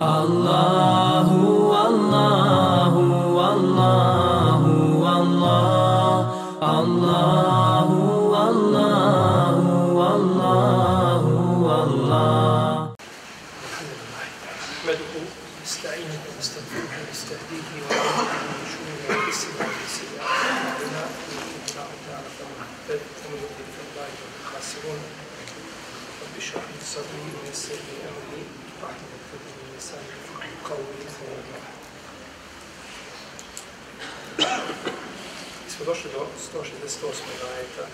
Allahu 168. ajeta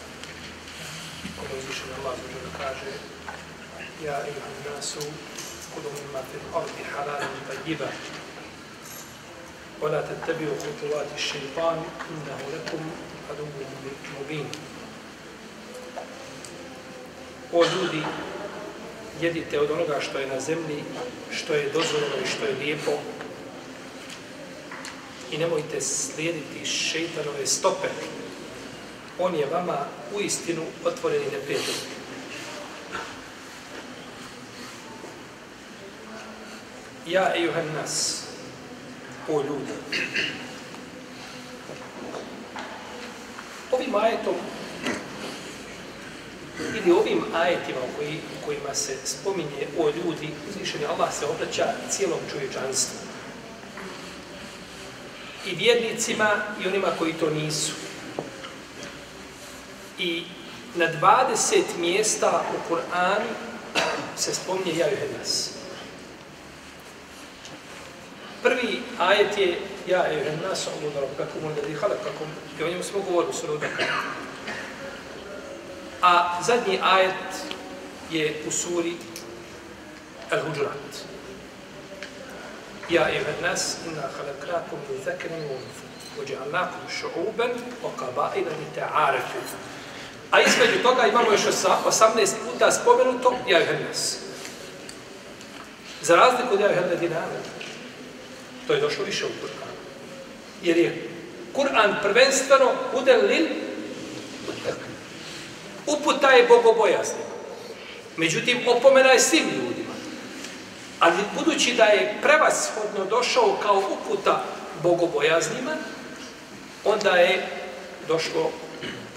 kome uzvišen Allah zađer kaže Ja iluhan nasu كلوا مما في الأرض حلالا طيبا ولا تتبعوا خطوات الشيطان إنه لكم عدو مبين O ljudi, jedite od onoga što je na zemlji, što je dozvoljeno i što je lijepo i nemojte slijediti šeitanove stope. On je vama u istinu otvoreni neprijatelj. Ja, ejuhan nas, o ljudi. Ovim ajetom, ili ovim ajetima u koji, kojima se spominje o ljudi, uzvišeni Allah se obraća cijelom čovječanstvu. I vjernicima i onima koji to nisu. I na 20 mjesta u Kur'anu se spominje ja nas. Prvi ajet je Ja ejuhen nas, Allah da rabkakum, ulladhi halakakum, i o njemu smo govorili su rodaka. A zadnji ajet je u suri Al-Hujurat. Ja ejuhen nas, inna halakakum min zakirin wa unfu, uđa'alnakum šu'uban o kabaila li ta'arefu. A između toga imamo još 18 puta spomenuto Ja ejuhen. Za razliku od Ja ejuhen ladina To je došlo više u Kur'an. Jer je Kur'an prvenstveno udel lil uputa je bogobojazni. Međutim, opomena je svim ljudima. Ali budući da je prevashodno došao kao uputa bogobojaznima, onda je došlo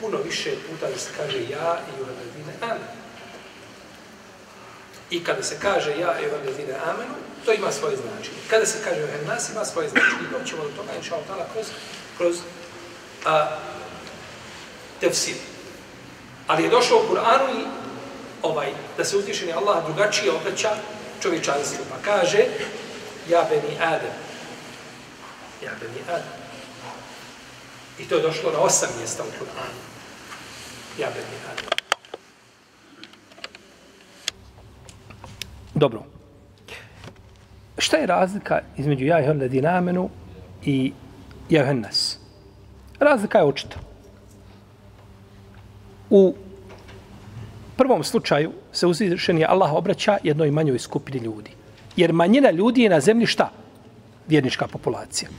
puno više puta da se kaže ja i juhadine amen. I kada se kaže ja i juhadine amenu, To ima svoje značenje. Kada se kaže en nas, ima svoje značenje. Doćemo do toga, inša Allah, kroz, kroz a, tefsir. Ali je došlo u Kur'anu i ovaj, da se uzvišeni Allah drugačije obraća čovječanstvu. Pa kaže, ja beni Adem. Ja beni Adem. I to je došlo na osam mjesta u Kur'anu. Ja beni Dobro. Šta je razlika između ja i ladina dinamenu i jehennas? Razlika je očita. U prvom slučaju se uzvišeni Allah obraća jednoj manjoj skupini ljudi. Jer manjina ljudi je na zemlji šta? Vjernička populacija.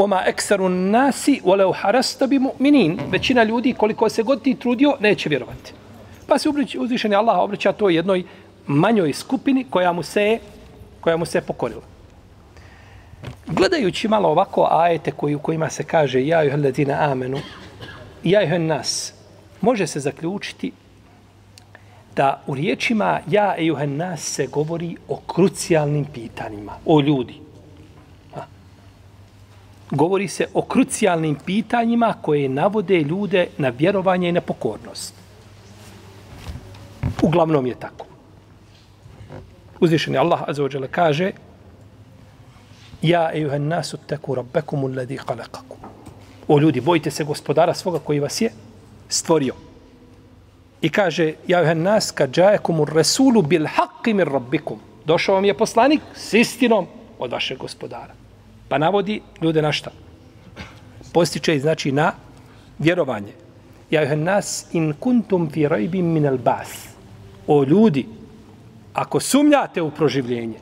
Oma ekseru nasi voleu harasta bi mu'minin. Većina ljudi, koliko se god ti trudio, neće vjerovati. Pa se uzvišeni Allah obraća to jednoj manjoj skupini koja mu se koja mu se pokorila. Gledajući malo ovako ajete koji, u kojima se kaže ja juhel ladina amenu, ja juhel nas, može se zaključiti da u riječima ja juhel nas se govori o krucijalnim pitanjima, o ljudi. Govori se o krucijalnim pitanjima koje navode ljude na vjerovanje i na pokornost. Uglavnom je tako. Uzvišeni Allah azza kaže Ja ejuhan nasu teku rabbekum ulladhi khalaqakum. O ljudi, bojite se gospodara svoga koji vas je stvorio. I kaže, ja ejuhan nas kad džajekum ur resulu bil haqqi min rabbikum. Došao vam je poslanik s istinom od vašeg gospodara. Pa navodi ljude na šta? Postiče znači na vjerovanje. Ja juhen nas in kuntum fi rajbim min al bas. O ljudi, ako sumnjate u proživljenje,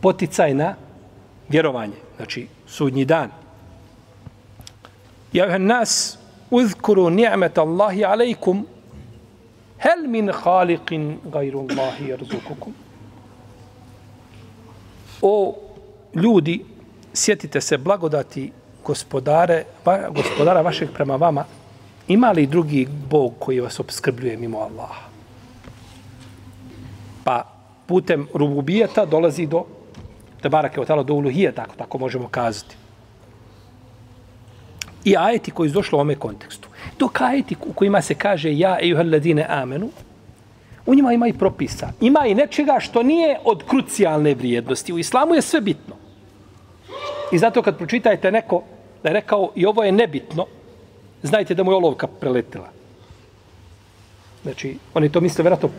poticaj na vjerovanje, znači sudnji dan. Ja nas uzkuru ni'met Allahi alejkum Hel min khaliqin gajru Allahi jerzukukum. O ljudi, sjetite se blagodati gospodare, va, gospodara vašeg prema vama, ima li drugi Bog koji vas obskrbljuje mimo Allaha? Pa putem rububijeta dolazi do te barake od tala do uluhije, tako, tako možemo kazati. I ajeti koji su došli u ovome kontekstu. To ajeti u kojima se kaže ja i ladine amenu, u njima ima i propisa. Ima i nečega što nije od krucijalne vrijednosti. U islamu je sve bitno. I zato kad pročitajte neko da je rekao i ovo je nebitno, znajte da mu je olovka preletila. Znači, oni to misle vjerojatno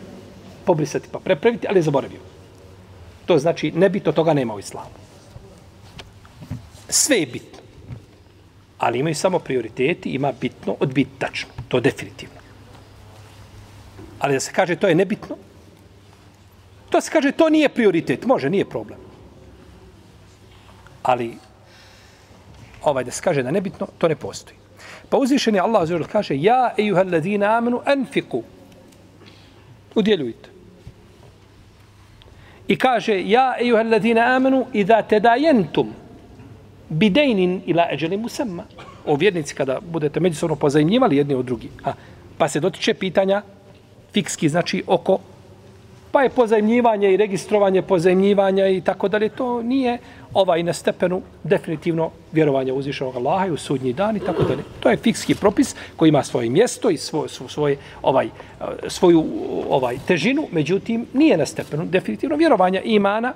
pobrisati pa prepraviti, ali je zaboravio. To znači, nebitno toga nema u islamu. Sve je bitno. Ali imaju samo prioriteti, ima bitno od bitačno. To definitivno. Ali da se kaže to je nebitno, to se kaže to nije prioritet. Može, nije problem. Ali ovaj da se kaže da nebitno, to ne postoji. Pa uzvišeni Allah zelo kaže ja ejuhal ladina amenu anfiku. Udjeljujte. I kaže ja ejuhal ladina amenu idha tedajentum bidejnin ila eđeli musamma. O vjernici kada budete međusobno pozajemljivali jedni od drugi. A, pa se dotiče pitanja fikski, znači oko pa je pozajemljivanje i registrovanje pozajemljivanja i tako dalje, to nije ovaj na stepenu definitivno vjerovanja uzvišenog Allaha i u sudnji dan i tako dalje. To je fikski propis koji ima svoje mjesto i svoj, svoj, ovaj, svoju ovaj težinu, međutim nije na stepenu definitivno vjerovanja imana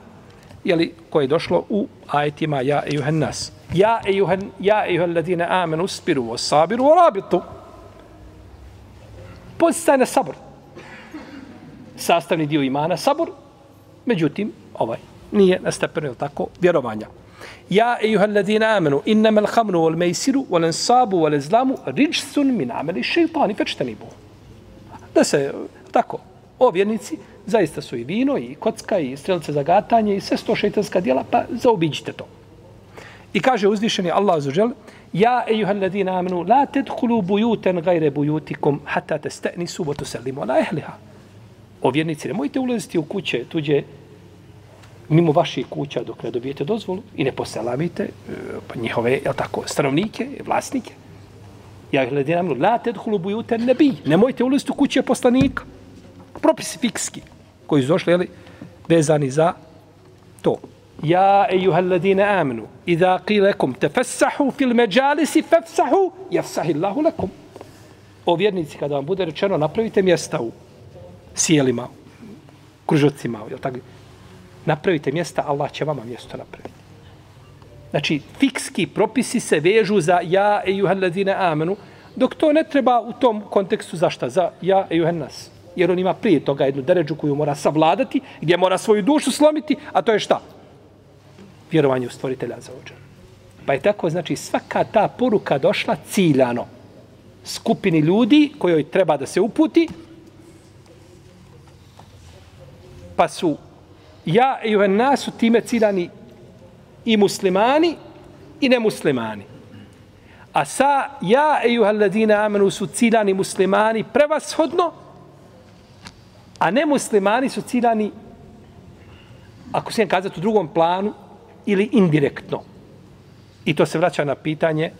jeli, koje je došlo u ajetima ja ejuhen nas. Ja ejuhen, ja ejuhen ladine amenu spiru o sabiru o rabitu. Postaj na sabor. Sastavni dio imana sabor, međutim, ovaj, nije na stepenu, tako, vjerovanja. Ja ejuhen ladine amenu innama l'hamnu wal mejsiru wal ansabu wal izlamu riđsun min ameli šeitani fečtani. Da se, tako, o vjernici, zaista su i vino, i kocka, i strelce za gatanje, i sve sto šeitanska dijela, pa zaobiđite to. I kaže uzvišeni Allah za žel, Ja, ejuhal ladina amenu, la tedhulu bujuten gajre bujutikum, hata tasta'nisu wa tusallimu ala ahliha. ehliha. O vjernici, nemojte ulaziti u kuće tuđe, mimo vaših kuća dok ne dobijete dozvolu i ne poselamite e, pa njihove, jel tako, stanovnike, vlasnike. Ja, gledam ladina amenu, la tedhulu bujuten nebi, nemojte ulaziti u kuće poslanika. Propisi fikski koji su došli, jeli, vezani za to. Ja, ejuhal ladine amenu, idha qilekum tefessahu fil međalisi fefsahu, jefsahillahu lakum. O vjernici, kada vam bude rečeno, napravite mjesta u sjelima, kružocima, jel tako? Napravite mjesta, Allah će vama mjesto napraviti. Znači, fikski propisi se vežu za ja, e ladine amenu, dok to ne treba u tom kontekstu za šta? Za ja, e nas jer on ima prije toga jednu deređu koju mora savladati, gdje mora svoju dušu slomiti, a to je šta? Vjerovanje u stvoritelja za ođer. Pa je tako, znači, svaka ta poruka došla ciljano skupini ljudi kojoj treba da se uputi, pa su ja i u nasu time ciljani i muslimani i nemuslimani. A sa ja i u amenu su ciljani muslimani prevashodno, A nemuslimani su ciljani, ako se kazati u drugom planu, ili indirektno. I to se vraća na pitanje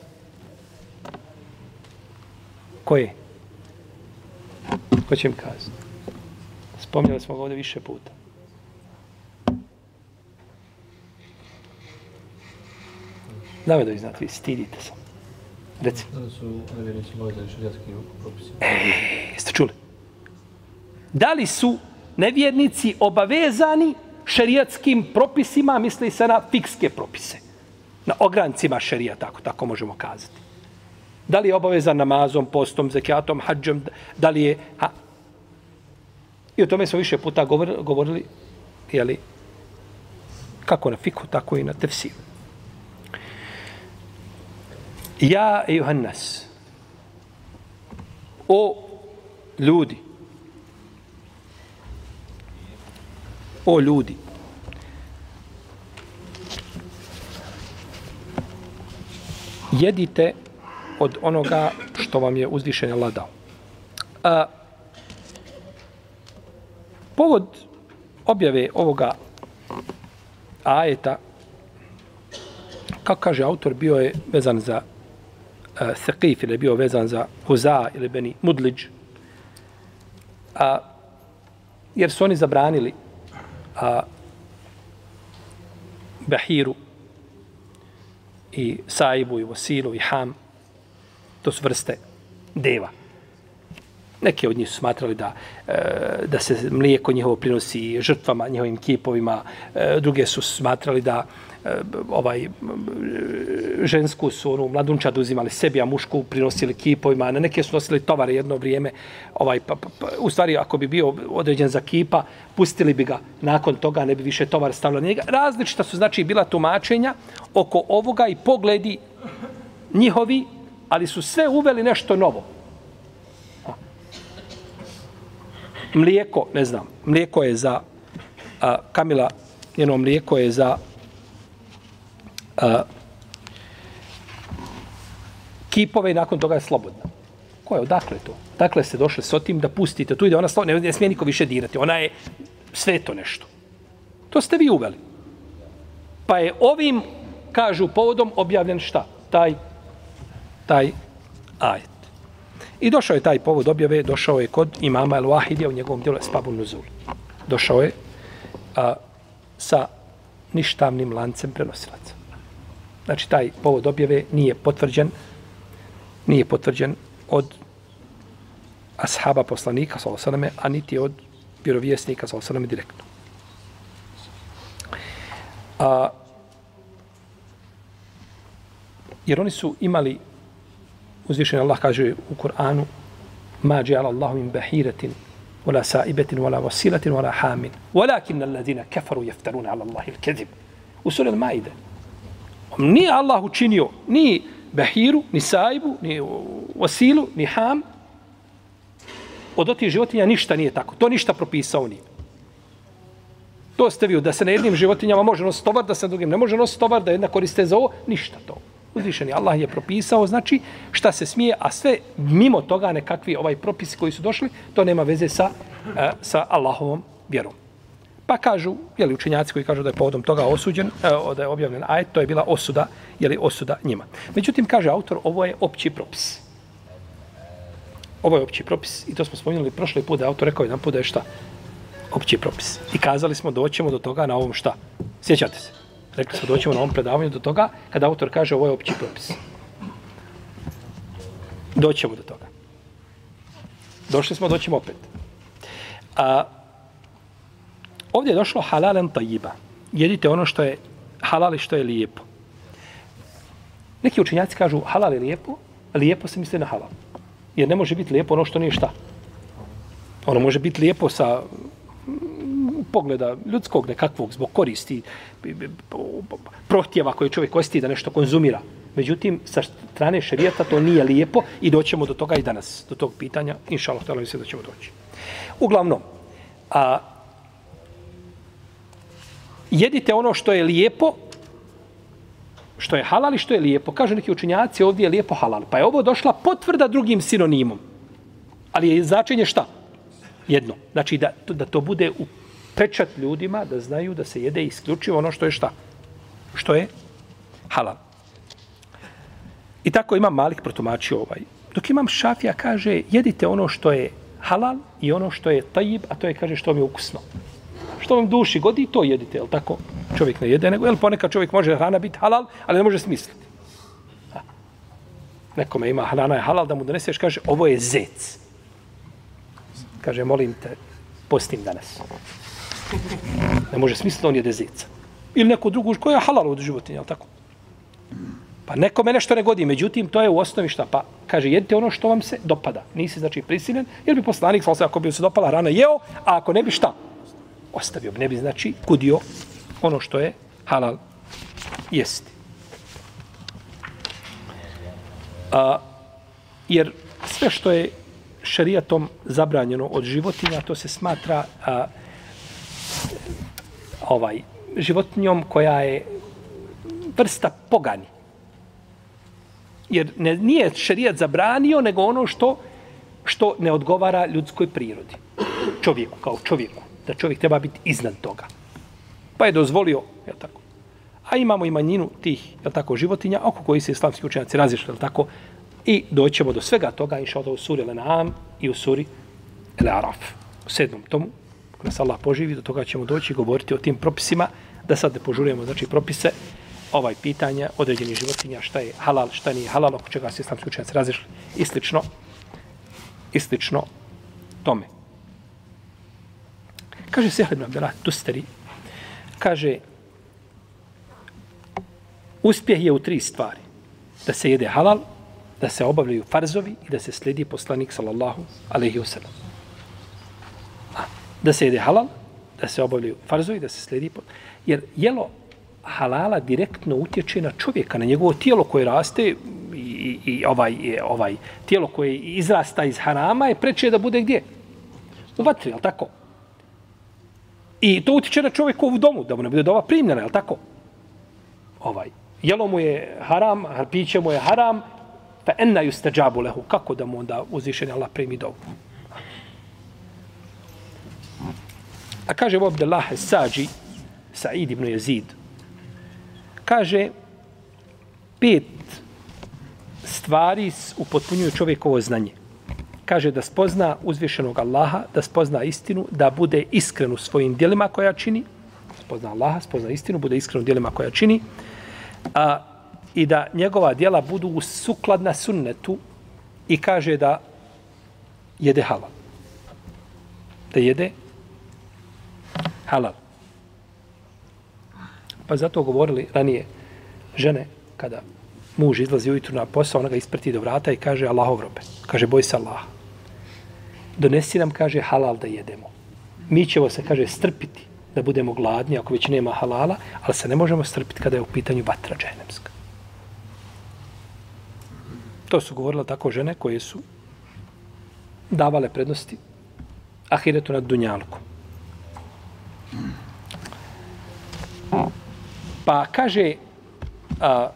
koje? Ko će mi kazati? Spomnjali smo ga ovdje više puta. Da vi znate, vi stidite se. Reci. Da su nevjernici možda šarijatski propisi. E, jeste čuli? da li su nevjernici obavezani šerijatskim propisima, misli se na fikske propise. Na ograncima šerija, tako, tako možemo kazati. Da li je obavezan namazom, postom, zekijatom, hađom, da li je... Ha. I o tome smo više puta govorili, govorili jeli, kako na fiku, tako i na tefsiru. Ja i Johannes, o ljudi, o ljudi. Jedite od onoga što vam je uzvišen Allah dao. A, povod objave ovoga ajeta, kako kaže autor, bio je vezan za e, uh, Thaqif ili bio vezan za Huza ili Beni Mudliđ. A, jer su oni zabranili a, Bahiru i Saibu i Vosilu i Ham. To su vrste deva. Neki od njih su smatrali da, e, da se mlijeko njihovo prinosi žrtvama, njihovim kipovima. E, druge su smatrali da e, ovaj žensku su onu mladunčad uzimali sebi, a mušku prinosili kipovima. Na neke su nosili tovare jedno vrijeme. Ovaj, pa, pa, pa, u stvari, ako bi bio određen za kipa, pustili bi ga nakon toga, ne bi više tovar stavljali njega. Različita su znači bila tumačenja oko ovoga i pogledi njihovi, ali su sve uveli nešto novo. Mlijeko, ne znam, mlijeko je za a, Kamila, njeno mlijeko je za a, kipove i nakon toga je slobodna. Ko je, odakle to? Dakle ste došli s otim da pustite, tu ide ona slobodna, ne, ne smije niko više dirati, ona je sve to nešto. To ste vi uveli. Pa je ovim, kažu, povodom objavljen šta? Taj, taj ajet. I došao je taj povod objave, došao je kod imama El Wahidija u njegovom djelu Espabu Nuzul. Došao je a, sa ništavnim lancem prenosilaca. Znači, taj povod objave nije potvrđen, nije potvrđen od ashaba poslanika, sallallahu a niti od vjerovjesnika, sallallahu direktno. A, jer oni su imali Uzvišen Allah kaže u Kur'anu ma dja'ala Allahu min bahiratin wala sa'ibatin wala wasilatin wala hamin walakin alladhina kafaru yaftaruna 'ala Allahi al-kadhib. U suri Al-Maide. Ni Allah učinio ni bahiru, ni saibu, ni wasilu, ni ham. Od otih životinja ništa nije tako. To ništa propisao nije. To ste vi, da se na jednim životinjama može nositi tovar, da se na drugim ne može nositi tovar, da jedna koriste za ovo, ništa to. Uzvišeni Allah je propisao, znači, šta se smije, a sve mimo toga nekakvi ovaj propisi koji su došli, to nema veze sa, e, sa Allahovom vjerom. Pa kažu, jeli učenjaci koji kažu da je povodom toga osuđen, e, da je objavljen ajet, to je bila osuda, jeli osuda njima. Međutim, kaže autor, ovo je opći propis. Ovo je opći propis i to smo spominjali prošle put, da je autor rekao jedan put da je šta? Opći propis. I kazali smo, doćemo do toga na ovom šta? Sjećate se? Rekli smo, doćemo na ovom predavanju do toga, kada autor kaže ovo je opći propis. Doćemo do toga. Došli smo, doćemo opet. A, ovdje je došlo halalen tajiba. Jedite ono što je halal i što je lijepo. Neki učenjaci kažu halal je lijepo, lijepo se misli na halal. Jer ne može biti lijepo ono što nije šta. Ono može biti lijepo sa pogleda ljudskog nekakvog zbog koristi prohtjeva koje čovjek osti da nešto konzumira. Međutim, sa strane šerijata to nije lijepo i doćemo do toga i danas, do tog pitanja, inša Allah, mi se da ćemo doći. Uglavnom, a, jedite ono što je lijepo, što je halal i što je lijepo. Kažu neki učinjaci, ovdje je lijepo halal. Pa je ovo došla potvrda drugim sinonimom. Ali je značenje šta? Jedno. Znači da, da to bude u pečat ljudima da znaju da se jede isključivo ono što je šta? Što je halal. I tako imam Malik protumačio ovaj. Dok imam Šafija kaže jedite ono što je halal i ono što je tajib, a to je kaže što mi je ukusno. Što vam duši godi, to jedite, jel tako? Čovjek ne jede, nego, jel ponekad čovjek može hrana biti halal, ali ne može smisliti. Nekome ima hrana je halal, da mu doneseš, kaže, ovo je zec. Kaže, molim te, postim danas. Ne može smisliti da on jede zeca. Ili neko drugu koja je halal od životinja, tako? Pa nekome nešto ne godi, međutim, to je u osnovi šta? Pa kaže, jedite ono što vam se dopada. Nisi, znači, prisiljen, jer bi poslanik, svala se, ako bi se dopala rana, jeo, a ako ne bi šta? Ostavio bi, ne bi, znači, kudio ono što je halal jesti. A, jer sve što je šarijatom zabranjeno od životinja, to se smatra a, ovaj životinjom koja je vrsta pogani. Jer ne, nije šerijat zabranio, nego ono što što ne odgovara ljudskoj prirodi. Čovjeku, kao čovjeku. da čovjek treba biti iznad toga. Pa je dozvolio, je tako? A imamo i manjinu tih, je tako, životinja, oko koji se islamski učenjaci razišli, je tako? I doćemo do svega toga, inša Allah, u suri Al-An'am i u suri Al-Araf. U sedmom tomu, Ako nas Allah poživi, do toga ćemo doći i govoriti o tim propisima, da sad ne požurujemo, znači, propise, ovaj pitanja određenih životinja, šta je halal, šta nije halal, oko čega se islamski učenjaci razišli i slično, i slično tome. Kaže Sehl ibn Abdelah Tustari, kaže, uspjeh je u tri stvari. Da se jede halal, da se obavljaju farzovi i da se slijedi poslanik sallallahu alaihi wasallam. Da se jede halal, da se obavljaju farzovi, da se slijedi Jer jelo halala direktno utječe na čovjeka, na njegovo tijelo koje raste i, i ovaj, je, ovaj tijelo koje izrasta iz harama je preče da bude gdje? U vatri, jel tako? I to utječe na čovjeku u domu, da mu ne bude dova primljena, jel tako? Ovaj, jelo mu je haram, piće mu je haram, fa enna yustajabu lehu, kako da mu onda uzvišeni Allah primi dovu? A kaže Abdullah Sađi, Sa'id ibn Yazid, kaže, pet stvari upotpunjuju čovjekovo znanje. Kaže da spozna uzvišenog Allaha, da spozna istinu, da bude iskren u svojim dijelima koja čini, spozna Allaha, spozna istinu, bude iskren u dijelima koja čini, a, i da njegova dijela budu sukladna sunnetu i kaže da jede halal. Da jede halal. Pa zato govorili ranije žene, kada muž izlazi ujutru na posao, ona ga isprati do vrata i kaže Allahov robe. Kaže, boj se Allah. Donesi nam, kaže, halal da jedemo. Mi ćemo se, kaže, strpiti da budemo gladni ako već nema halala, ali se ne možemo strpiti kada je u pitanju vatra dženemska. To su govorile tako žene koje su davale prednosti ahiretu nad dunjalkom. Pa kaže uh,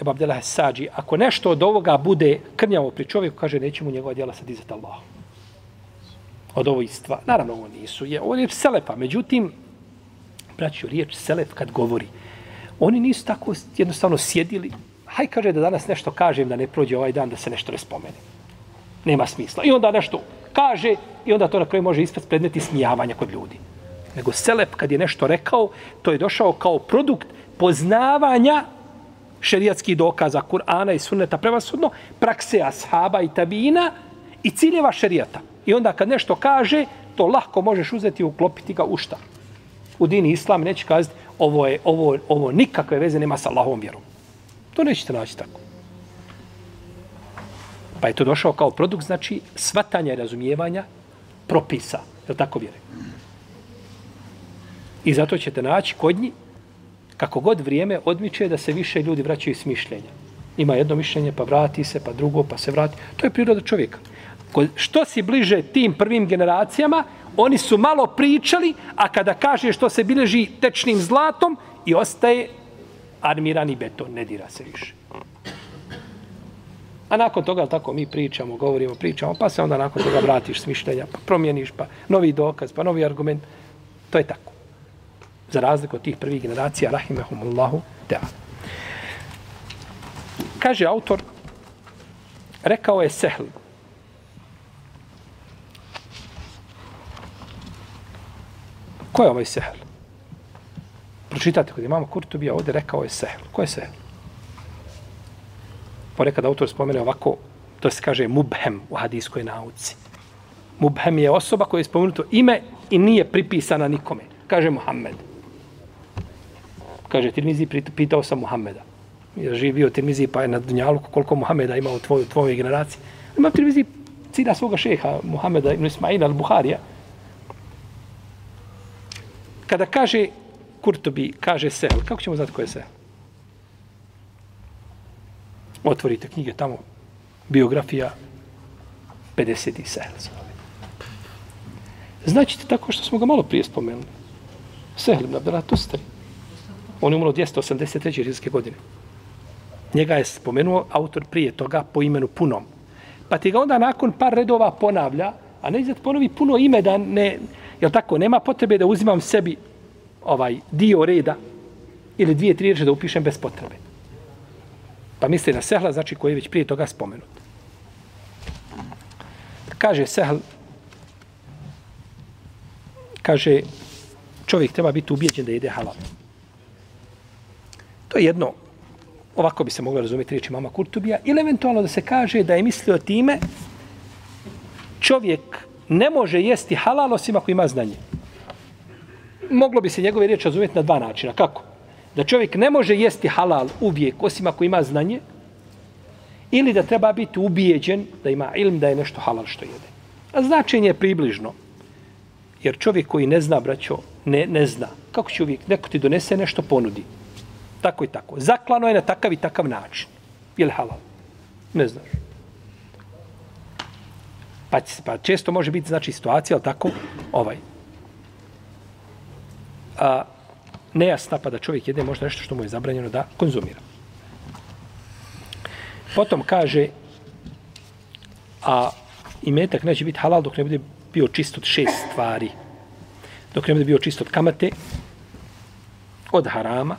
Ebu Abdelah Sađi, ako nešto od ovoga bude krnjavo pri čovjeku, kaže, neće mu njegova djela sad izati Allah. Od ovo istva. Naravno, ovo nisu. Je, ovo je selepa. Međutim, braću, riječ selep kad govori, oni nisu tako jednostavno sjedili. Haj kaže da danas nešto kažem da ne prođe ovaj dan da se nešto ne spomene. Nema smisla. I onda nešto kaže i onda to na kraju može ispast predmeti smijavanja kod ljudi. Nego selep kad je nešto rekao, to je došao kao produkt poznavanja šerijatskih dokaza Kur'ana i sunneta prevasudno, prakse ashaba i tabina i ciljeva šerijata. I onda kad nešto kaže, to lahko možeš uzeti i uklopiti ga u šta? U dini islam neće kazati ovo, je, ovo, ovo nikakve veze nema sa Allahom vjerom. To nećete naći tako. Pa je to došao kao produkt, znači, svatanja i razumijevanja propisa. Je tako vjere? I zato ćete naći kod njih kako god vrijeme odmiče da se više ljudi vraćaju s mišljenja. Ima jedno mišljenje, pa vrati se, pa drugo, pa se vrati. To je priroda čovjeka. Što si bliže tim prvim generacijama, oni su malo pričali, a kada kaže što se bileži tečnim zlatom i ostaje armirani beton, ne dira se više. A nakon toga, tako, mi pričamo, govorimo, pričamo, pa se onda nakon toga vratiš s mišljenja, pa promijeniš, pa novi dokaz, pa novi argument. To je tako za razliku od tih prvih generacija, rahimahumullahu ta'ala. Kaže autor, rekao je Sehl, Ko je ovaj Sehl? Pročitate kod imamo Kurtubija, ovdje rekao je Sehel. Ko je Sehel? Ponekad autor spomene ovako, to se kaže Mubhem u hadijskoj nauci. Mubhem je osoba koja je spomenuto ime i nije pripisana nikome. Kaže Muhammed. Kaže, Tirmizi, pitao sam Muhameda. Je živio Tirmizi, pa je na Dunjalu koliko Muhameda ima u tvojoj, tvojoj generaciji. Ima Tirmizi cina svoga šeha, Muhameda ibn Ismaila al-Buharija. Kada kaže Kurtobi, kaže se, kako ćemo znati ko je Sel? Otvorite knjige tamo, biografija 50. Sel. Znači tako što smo ga malo prije spomenuli. Sehlim, da bila stari. On je umro 283. rizke godine. Njega je spomenuo autor prije toga po imenu punom. Pa ti ga onda nakon par redova ponavlja, a ne izad ponovi puno ime da ne... Jel tako? Nema potrebe da uzimam sebi ovaj dio reda ili dvije, tri riječi da upišem bez potrebe. Pa misli na sehla, znači koji je već prije toga spomenut. Kaže sehl, kaže, čovjek treba biti ubijeđen da jede halal. To je jedno, ovako bi se moglo razumjeti riječi mama Kurtubija, ili eventualno da se kaže da je mislio time, čovjek ne može jesti halal osim ako ima znanje. Moglo bi se njegove riječi razumjeti na dva načina. Kako? Da čovjek ne može jesti halal uvijek osim ako ima znanje, ili da treba biti ubijeđen da ima ilm da je nešto halal što jede. A značenje je približno. Jer čovjek koji ne zna, braćo, ne, ne zna. Kako će uvijek, neko ti donese nešto, ponudi. Tako i tako. Zaklano je na takav i takav način. Je li halal? Ne znaš. Pa, pa često može biti, znači, situacija, ali tako, ovaj. A, nejasna pa da čovjek jede možda nešto što mu je zabranjeno da konzumira. Potom kaže, a imetak neće biti halal dok ne bude bio čist od šest stvari. Dok ne bude bio čist od kamate, od harama,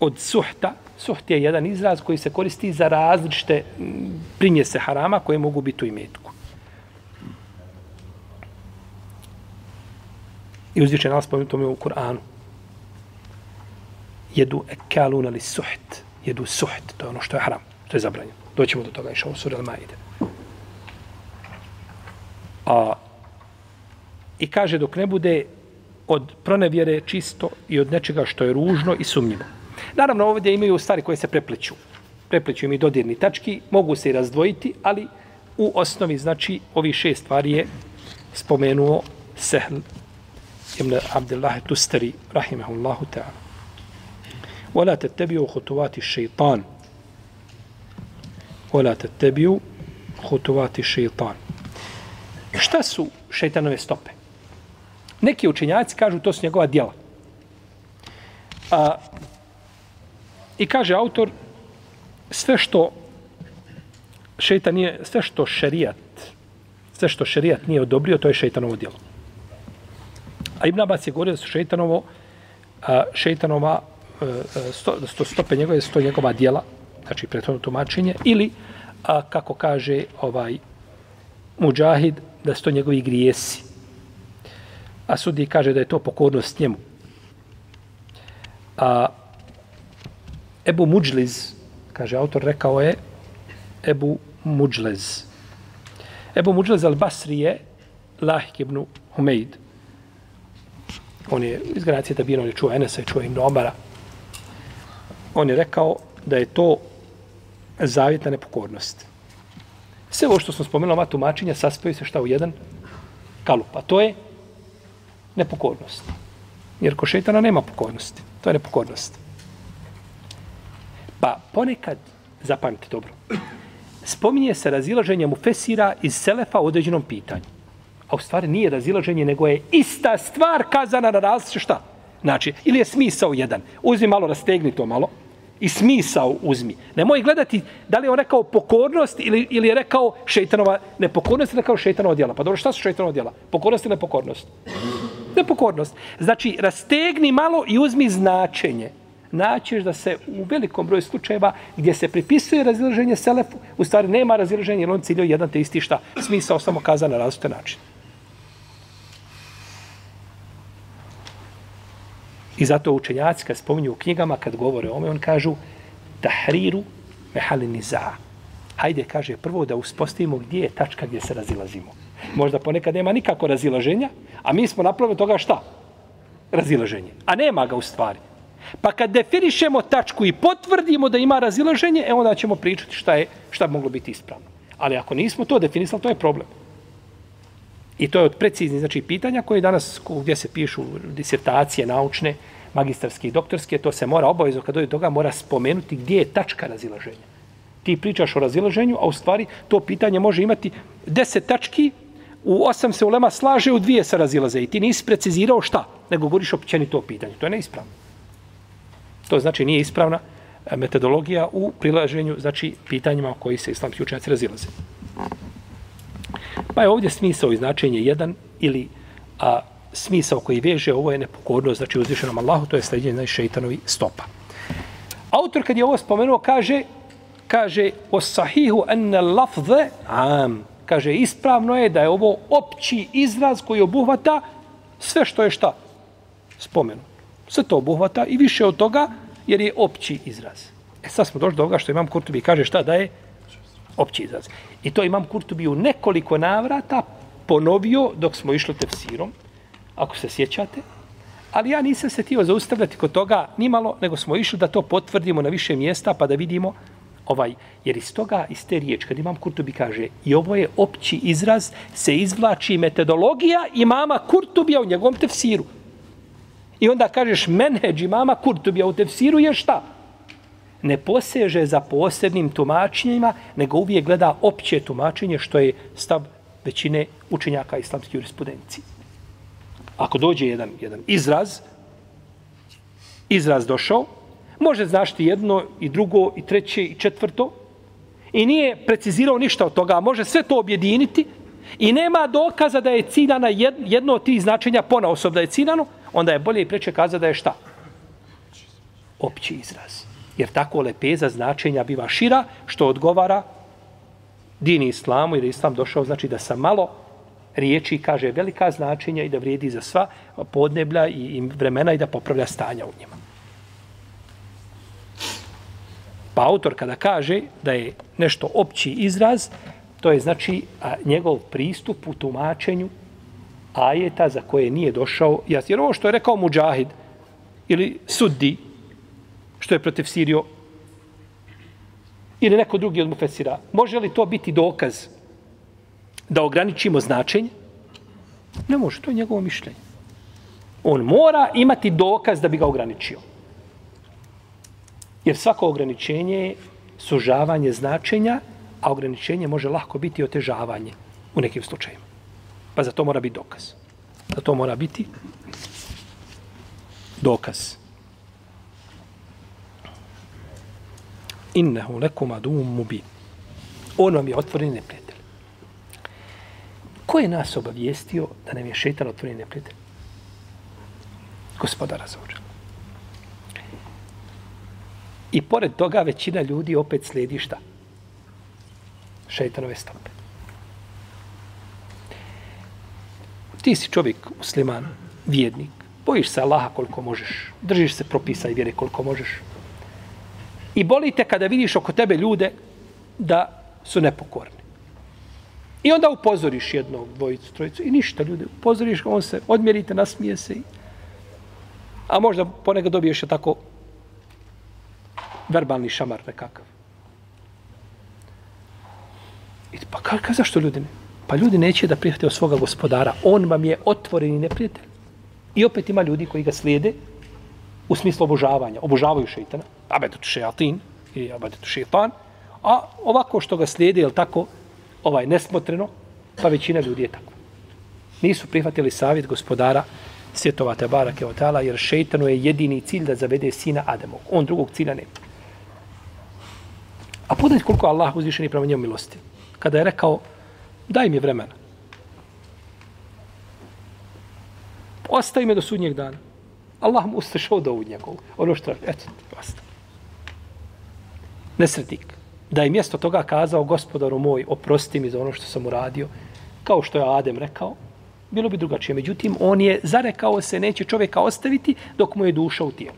od suhta. Suht je jedan izraz koji se koristi za različite primjese harama koje mogu biti u imetku. I uzvičen nas spomenuto mi u Kur'anu. Jedu ekaluna li suht. Jedu suht. To je ono što je haram. To je zabranjeno. Doćemo do toga išao sura Al-Maide. A, I kaže dok ne bude od pronevjere čisto i od nečega što je ružno i sumnjivo. Naravno, ovdje imaju stvari koje se prepleću. Prepleću im i dodirni tački, mogu se i razdvojiti, ali u osnovi, znači, ovi šest stvari je spomenuo Sehl ibn Abdullah Tustari, rahimahullahu ta'ala. ولا تتبعوا خطوات الشيطان ولا تتبعوا خطوات الشيطان Šta su šeitanove stope? Neki učenjaci kažu to su njegova djela. A, I kaže autor, sve što šeitan nije, sve što šerijat, sve što šerijat nije odobrio, to je šeitanovo djelo. A Ibn Abbas je govorio da su šeitanovo, šeitanova e, e, sto, sto, stope njegove, sto njegova djela, znači prethodno tumačenje, ili, a, kako kaže ovaj muđahid, da su to njegovi grijesi. A sudi kaže da je to pokornost njemu. A, Ebu Muđliz, kaže autor, rekao je Ebu Muđlez. Ebu Muđlez al-Basri je Lahik ibn Humeid. On je iz Gracije Tabina, on je čuo Enesa i čuo Ibn Omara. On je rekao da je to zavjetna nepokornost. Sve ovo što smo spomenuli, ova tumačenja, saspaju se šta u jedan kalup. A to je nepokornost. Jer ko šetana nema pokornosti. To je nepokornost. Pa ponekad, zapamite dobro, spominje se razilaženje mu fesira iz Selefa u određenom pitanju. A u stvari nije razilaženje, nego je ista stvar kazana na različite šta? Znači, ili je smisao jedan. Uzmi malo, rastegni to malo i smisao uzmi. Nemoj gledati da li je on rekao pokornost ili, ili je rekao šeitanova nepokornost ili rekao šeitanova djela. Pa dobro, šta su šeitanova djela? Pokornost ili nepokornost? Nepokornost. Znači, rastegni malo i uzmi značenje. Naćeš da se u velikom broju slučajeva gdje se pripisuje razilaženje selefu, u stvari nema razilaženja jer on ciljio jedan te isti šta. Smisao samo kaza na različite načine. I zato učenjaci kad spominju u knjigama, kad govore o ome, on kažu tahriru mehaliniza. Hajde, kaže, prvo da uspostavimo gdje je tačka gdje se razilazimo. Možda ponekad nema nikako razilaženja, a mi smo napravili toga šta? Razilaženje. A nema ga u stvari. Pa kad definišemo tačku i potvrdimo da ima razilaženje, e onda ćemo pričati šta je šta bi moglo biti ispravno. Ali ako nismo to definisali, to je problem. I to je od preciznih znači, pitanja koje danas, gdje se pišu disertacije naučne, magistarske i doktorske, to se mora obavezno, kad dođe toga, mora spomenuti gdje je tačka razilaženja. Ti pričaš o razilaženju, a u stvari to pitanje može imati deset tački, u osam se ulema slaže, u dvije se razilaze. I ti nisi precizirao šta, nego govoriš općenito o pitanju. To je neispravno. To znači nije ispravna e, metodologija u prilaženju znači pitanjima o koji se islamski učenjaci razilaze. Pa je ovdje smisao i značenje jedan ili a, smisao koji veže, ovo je nepokornost, znači uzvišenom Allahu, to je sljeđenje znači, šeitanovi stopa. Autor kad je ovo spomenuo, kaže, kaže, o sahihu enne lafze am. Kaže, ispravno je da je ovo opći izraz koji obuhvata sve što je šta? Spomenu. Sve to obuhvata i više od toga, jer je opći izraz. E sad smo došli do ovoga što imam Kurtubi kaže šta da je opći izraz. I to imam Kurtubi u nekoliko navrata ponovio dok smo išli tefsirom, ako se sjećate. Ali ja nisam se tio zaustavljati kod toga nimalo, nego smo išli da to potvrdimo na više mjesta pa da vidimo ovaj, jer iz toga, iz te riječi, kad imam Kurtubi kaže, i ovo je opći izraz, se izvlači metodologija imama Kurtubija u njegovom tefsiru. I onda kažeš, menheđ imama Kurtubija u tefsiru je šta? Ne poseže za posebnim tumačenjima, nego uvijek gleda opće tumačenje, što je stav većine učenjaka islamske jurisprudencije. Ako dođe jedan, jedan izraz, izraz došao, može znašti jedno i drugo i treće i četvrto i nije precizirao ništa od toga, može sve to objediniti i nema dokaza da je ciljana jedno od tih značenja pona osob da je ciljano, onda je bolje i preče kazati da je šta? Opći izraz. Jer tako lepeza značenja biva šira, što odgovara dini islamu, jer islam došao znači da sa malo riječi kaže velika značenja i da vrijedi za sva podneblja i vremena i da popravlja stanja u njima. Pa autor kada kaže da je nešto opći izraz, to je znači a, njegov pristup u tumačenju ajeta za koje nije došao jas. Jer ovo što je rekao Mujahid ili Suddi, što je protiv Sirio, ili neko drugi od Mufesira, može li to biti dokaz da ograničimo značenje? Ne može, to je njegovo mišljenje. On mora imati dokaz da bi ga ograničio. Jer svako ograničenje je sužavanje značenja, a ograničenje može lahko biti otežavanje u nekim slučajima. Pa za to mora biti dokaz. Za to mora biti dokaz. Innehu lekum adum mubin. On vam je otvoren neprijatelj. Ko je nas obavijestio da nam je šetan otvoren neprijatelj? Gospodara Zođa. I pored toga većina ljudi opet slijedi šta? Šeitanove stope. Ti si čovjek, musliman, vjednik, bojiš se Allaha koliko možeš, držiš se propisa i vjere koliko možeš. I boli te kada vidiš oko tebe ljude da su nepokorni. I onda upozoriš jednog, dvojicu, trojicu i ništa ljude. Upozoriš on se, odmjerite, nasmije se. I... A možda ponekad dobiješ je tako verbalni šamar nekakav. I pa ka, ka, zašto ljudi ne? Pa ljudi neće da prihvate od svoga gospodara. On vam je otvoreni neprijatelj. I opet ima ljudi koji ga slijede u smislu obožavanja. Obožavaju šeitana. Abedu šeatin i abedu šeitan. A ovako što ga slijede, je tako, ovaj nesmotreno, pa većina ljudi je tako. Nisu prihvatili savjet gospodara svjetova Tebara Keotala, jer šeitanu je jedini cilj da zavede sina Ademo. On drugog cilja nema. A podajte koliko Allah uzvišeni prema njemu milosti. Kada je rekao, daj mi vremena. Ostavi me do sudnjeg dana. Allah mu ustašao do njegov. Ono što je, eto, ostavi. Nesretnik. Da je mjesto toga kazao, gospodaru moj, oprosti mi za ono što sam uradio, kao što je Adem rekao, bilo bi drugačije. Međutim, on je zarekao se, neće čovjeka ostaviti dok mu je duša u tijelu.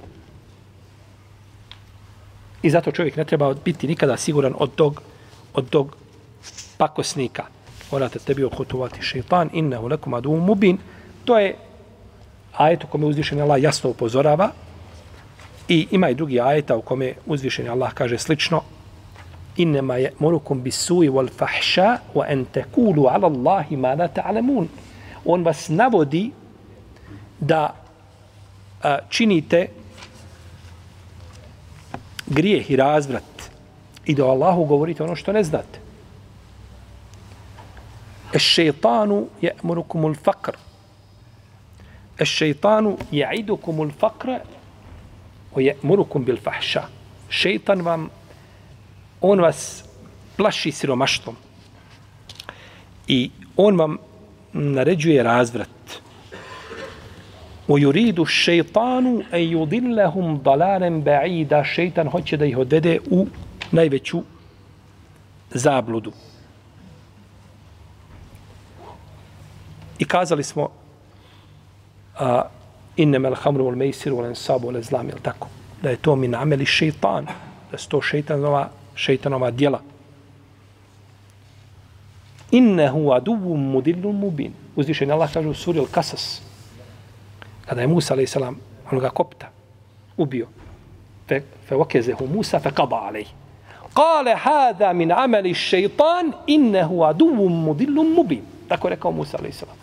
I zato čovjek ne treba biti nikada siguran od tog, od tog pakosnika. Morate tebi ohotuvati šeitan, inne u nekom adu mubin. To je ajet u kome uzvišeni Allah jasno upozorava. I ima i drugi ajeta u kome uzvišeni Allah kaže slično. Innema je morukum bisui wal fahša wa en tekulu ala Allahi ma la ta'lamun. On vas navodi da a, činite grijeh i razvrat i da Allahu govorite ono što ne znate. الشيطان يأمركم je murukumul fakr. الفقر ويأمركم je idukumul fakr o je murukum bil fahša. Šeitan vam, on vas plaši siromaštvom. I on vam naređuje razvrat. U yuridu šeitanu e yudillahum dalaren ba'ida. Šeitan hoće da ih odvede u najveću zabludu. I kazali smo a, innama al-hamru wal maisiru wal ansabu wal azlam, je tako? Da je to min ameli šeitan, da su to šeitanova, šeitanova djela. Innehu aduvum mudillun mubin. Uzvišen Allah kaže u suri Al-Kasas, kada je Musa, salam, onoga kopta, ubio, fe, fe wakezehu Musa, fe kaba alaih. Kale hada min ameli šeitan, innehu aduvum mudillun mubin. Tako je rekao Musa, salam.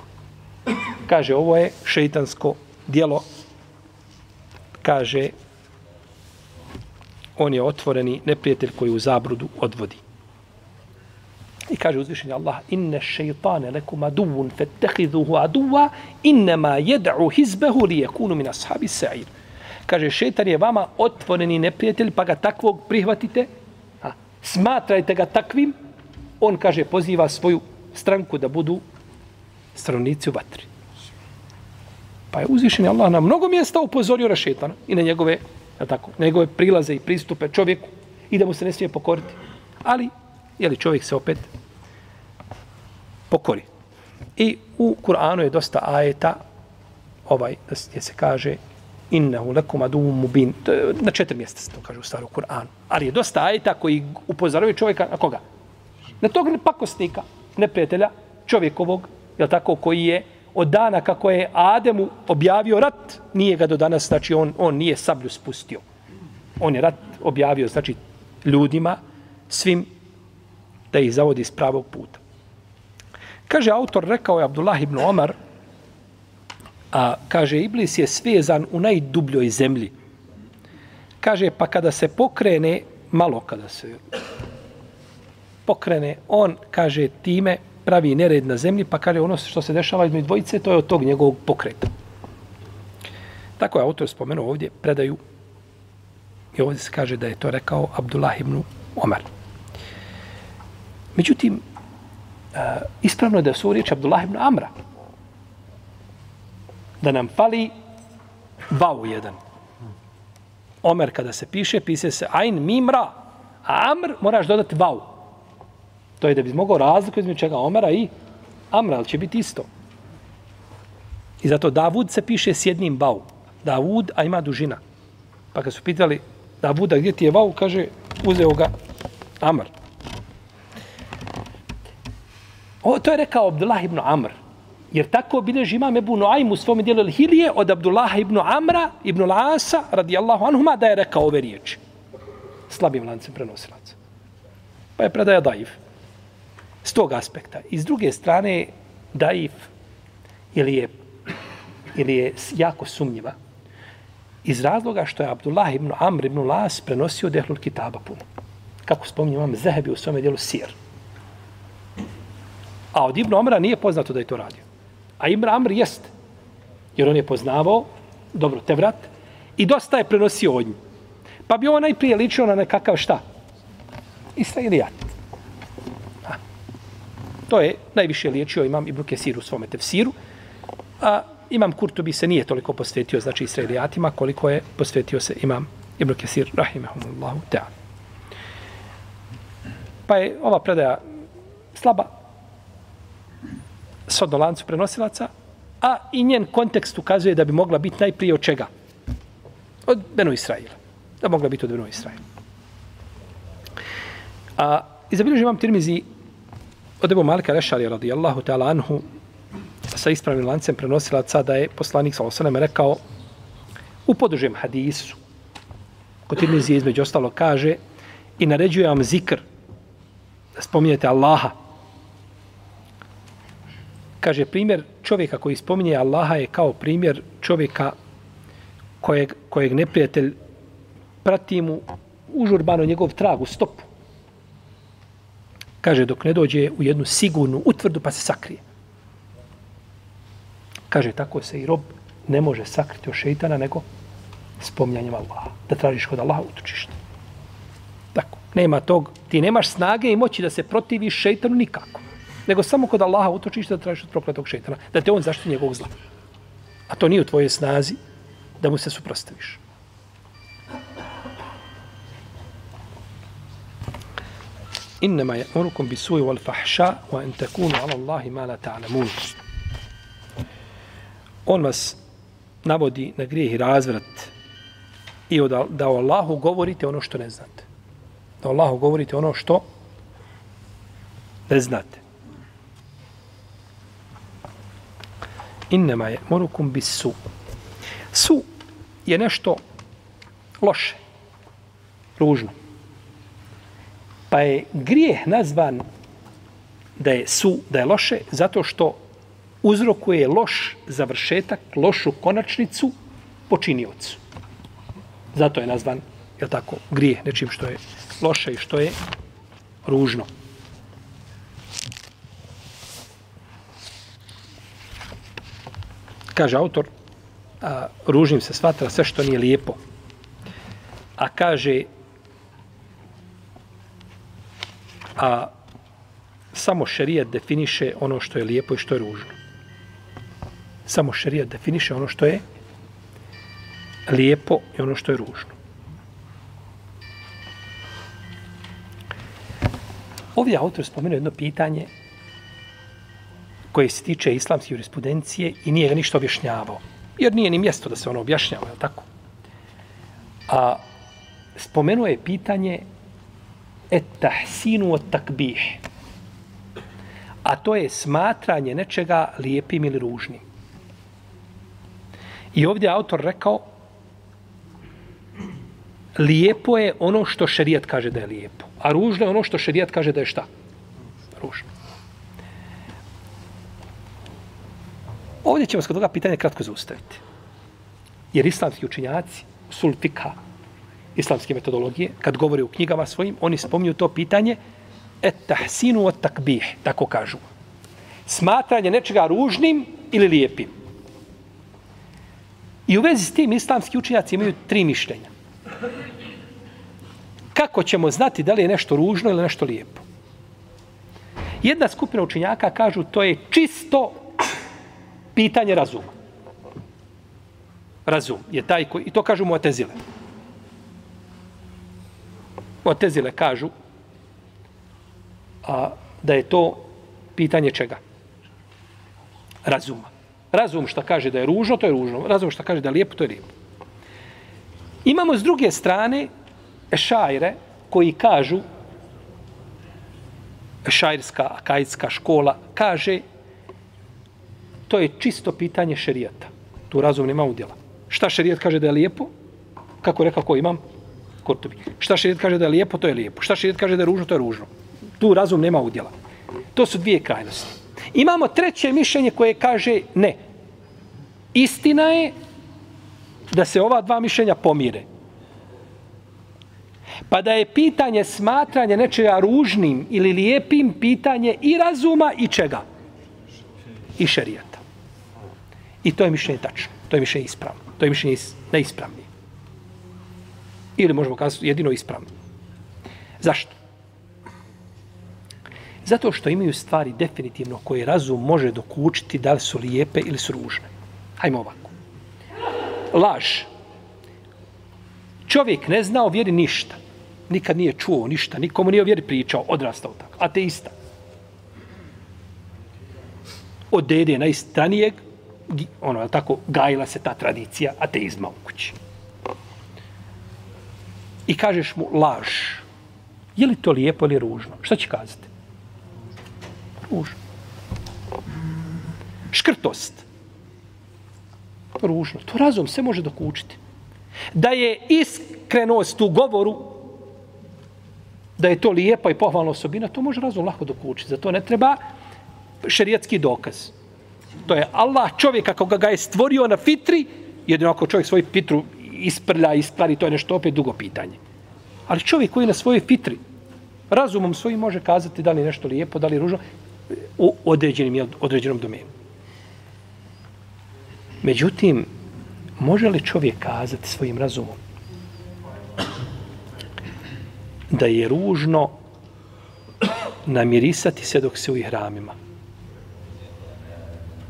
Kaže, ovo je šeitansko dijelo. Kaže, on je otvoreni neprijatelj koji u zabrudu odvodi. I kaže uzvišenje Allah, inne šeitane lekum aduvun fettehiduhu aduva, innema jed'u hizbehu li jekunu min ashabi sa'ir. Kaže, šeitan je vama otvoreni neprijatelj, pa ga takvog prihvatite, a, smatrajte ga takvim, on, kaže, poziva svoju stranku da budu stanovnici u vatri. Pa je uzvišen Allah na mnogo mjesta upozorio na šetana i na njegove, ja tako, njegove prilaze i pristupe čovjeku i da mu se ne smije pokoriti. Ali, je li čovjek se opet pokori. I u Kur'anu je dosta ajeta ovaj, gdje se kaže innehu lekum adum mubin. Na četiri mjesta se to kaže u starom Kur'anu. Ali je dosta ajeta koji upozoravaju čovjeka na koga? Na tog pakosnika, neprijatelja, čovjekovog, je tako, koji je od dana kako je Ademu objavio rat, nije ga do danas, znači on, on nije sablju spustio. On je rat objavio, znači, ljudima, svim, da ih zavodi s pravog puta. Kaže, autor rekao je Abdullah ibn Omar, a kaže, Iblis je svezan u najdubljoj zemlji. Kaže, pa kada se pokrene, malo kada se pokrene, on, kaže, time pravi nered na zemlji, pa kaže ono što se dešava između dvojice, to je od tog njegovog pokreta. Tako je autor spomenuo ovdje, predaju i ovdje se kaže da je to rekao Abdullah ibn Omar. Međutim, e, ispravno je da su riječ Abdullah ibn Amra. Da nam fali vau jedan. Omer kada se piše, pise se ajn mimra. A Amr moraš dodati vau. To je da bi mogao razliku između čega Omera i Amra, ali će biti isto. I zato Davud se piše s jednim bau. Davud, a ima dužina. Pa kad su pitali Davuda gdje ti je vau, kaže uzeo ga Amr. O, to je rekao Abdullah ibn Amr. Jer tako bilježi imam Ebu Noaim u svom dijelu Hilije od Abdullah ibn Amra ibn Lasa radijallahu anhuma da je rekao ove riječi. Slabim lancem prenosilaca. Pa je predaja daif. S tog aspekta. I s druge strane, daif ili je, ili je jako sumnjiva. Iz razloga što je Abdullah ibn Amr ibn Las prenosio dehlul kitaba puno. Kako spominjem, imam Zehebi u svome dijelu Sir. A od Ibn Omra nije poznato da je to radio. A Ibn Amr jest. Jer on je poznavao, dobro, te vrat, i dosta je prenosio od njih. Pa bi ovo najprije ličio na nekakav šta? Israilijat. To je najviše liječio imam Ibn Kesir u svome tefsiru. A imam Kurtubi se nije toliko posvetio, znači Israelijatima, koliko je posvetio se imam Ibn Kesir, rahimahumullahu ta'ala. Pa je ova predaja slaba, sodno lancu prenosilaca, a i njen kontekst ukazuje da bi mogla biti najprije od čega? Od Beno Israila. Da mogla biti od Beno Israila. A izabilježi imam tirmizi od Ebu Malika Rešari radijallahu ta'ala anhu sa ispravnim lancem prenosilaca da je poslanik sa osanem rekao u podužem hadisu kod tirmizi između ostalo kaže i naređuje vam zikr da spominjete Allaha kaže primjer čovjeka koji spominje Allaha je kao primjer čovjeka kojeg, kojeg neprijatelj prati mu užurbano njegov trag u stopu. Kaže dok ne dođe u jednu sigurnu utvrdu pa se sakrije. Kaže tako se i rob ne može sakriti od šeitana nego spomnjanjem Allaha. Da tražiš kod Allaha utočište. Tako. Nema tog. Ti nemaš snage i moći da se protiviš šeitanu nikako. nego samo kod Allaha utočište da tražiš od prokletog šeitana, da te on zaštiti njegovog zla. A to nije u tvojoj snazi da mu se suprostaviš. Innama je orukom bisuju wal fahša wa en tekunu ala Allahi ma la ta'lamun. On vas navodi na grijeh i razvrat i da, da o Allahu govorite ono što ne znate. Da o Allahu govorite ono što ne znate. Innama je morukum bis su. Su je nešto loše, ružno. Pa je grijeh nazvan da je su, da je loše, zato što uzrokuje loš završetak, lošu konačnicu počiniocu. Zato je nazvan, je tako, grijeh, nečim što je loše i što je ružno. Kaže autor, a, ružnim se smatra sve što nije lijepo. A kaže, a samo šerijat definiše ono što je lijepo i što je ružno. Samo šerijat definiše ono što je lijepo i ono što je ružno. Ovdje autor spomenuo jedno pitanje koje se tiče islamske jurisprudencije i nije ga ništa objašnjavao. Jer nije ni mjesto da se ono objašnjava, je tako? A spomenuo je pitanje et tahsinu od takbih. A to je smatranje nečega lijepim ili ružnim. I ovdje autor rekao lijepo je ono što šerijat kaže da je lijepo. A ružno je ono što šerijat kaže da je šta? Ružno. Ovdje ćemo s toga pitanja kratko zaustaviti. Jer islamski učinjaci, sultika, islamske metodologije, kad govore u knjigama svojim, oni spominju to pitanje et tahsinu od takbih, tako kažu. Smatranje nečega ružnim ili lijepim. I u vezi s tim islamski učinjaci imaju tri mišljenja. Kako ćemo znati da li je nešto ružno ili nešto lijepo? Jedna skupina učinjaka kažu to je čisto pitanje razuma. Razum je taj koji, i to kažu mu atezile. Mu'tezile kažu a, da je to pitanje čega? Razuma. Razum što kaže da je ružno, to je ružno. Razum što kaže da je lijepo, to je lijepo. Imamo s druge strane šajre koji kažu šajrska akajska škola kaže to je čisto pitanje šerijata. Tu razum nema udjela. Šta šerijat kaže da je lijepo? Kako rekao ko imam? Kurtovi. Šta šerijat kaže da je lijepo? To je lijepo. Šta šerijat kaže da je ružno? To je ružno. Tu razum nema udjela. To su dvije krajnosti. Imamo treće mišljenje koje kaže ne. Istina je da se ova dva mišljenja pomire. Pa da je pitanje smatranje nečega ružnim ili lijepim pitanje i razuma i čega? I šerijata. I to je mišljenje tačno. To je mišljenje ispravno. To je mišljenje neispravnije. Ili možemo kazati jedino ispravno. Zašto? Zato što imaju stvari definitivno koje razum može dokučiti da li su lijepe ili su ružne. Hajmo ovako. Laž. Čovjek ne zna o vjeri ništa. Nikad nije čuo ništa. Nikomu nije o vjeri pričao. Odrastao tako. Ateista. Od dede najstranijeg ono, tako, gajila se ta tradicija ateizma u kući. I kažeš mu laž. Je li to lijepo ili ružno? Šta će kazati? Ružno. Škrtost. Ružno. To razum se može dokučiti. Da je iskrenost u govoru, da je to lijepa i pohvalna osobina, to može razum lako dokučiti. Zato ne treba šerijatski dokaz. To je Allah čovjek kako ga, je stvorio na fitri, jedino ako čovjek svoju fitru isprlja, ispari, to je nešto opet dugo pitanje. Ali čovjek koji na svojoj fitri, razumom svojim može kazati da li nešto lijepo, da li ružno, u određenim, određenom domenu. Međutim, može li čovjek kazati svojim razumom da je ružno namirisati se dok se u ihramima.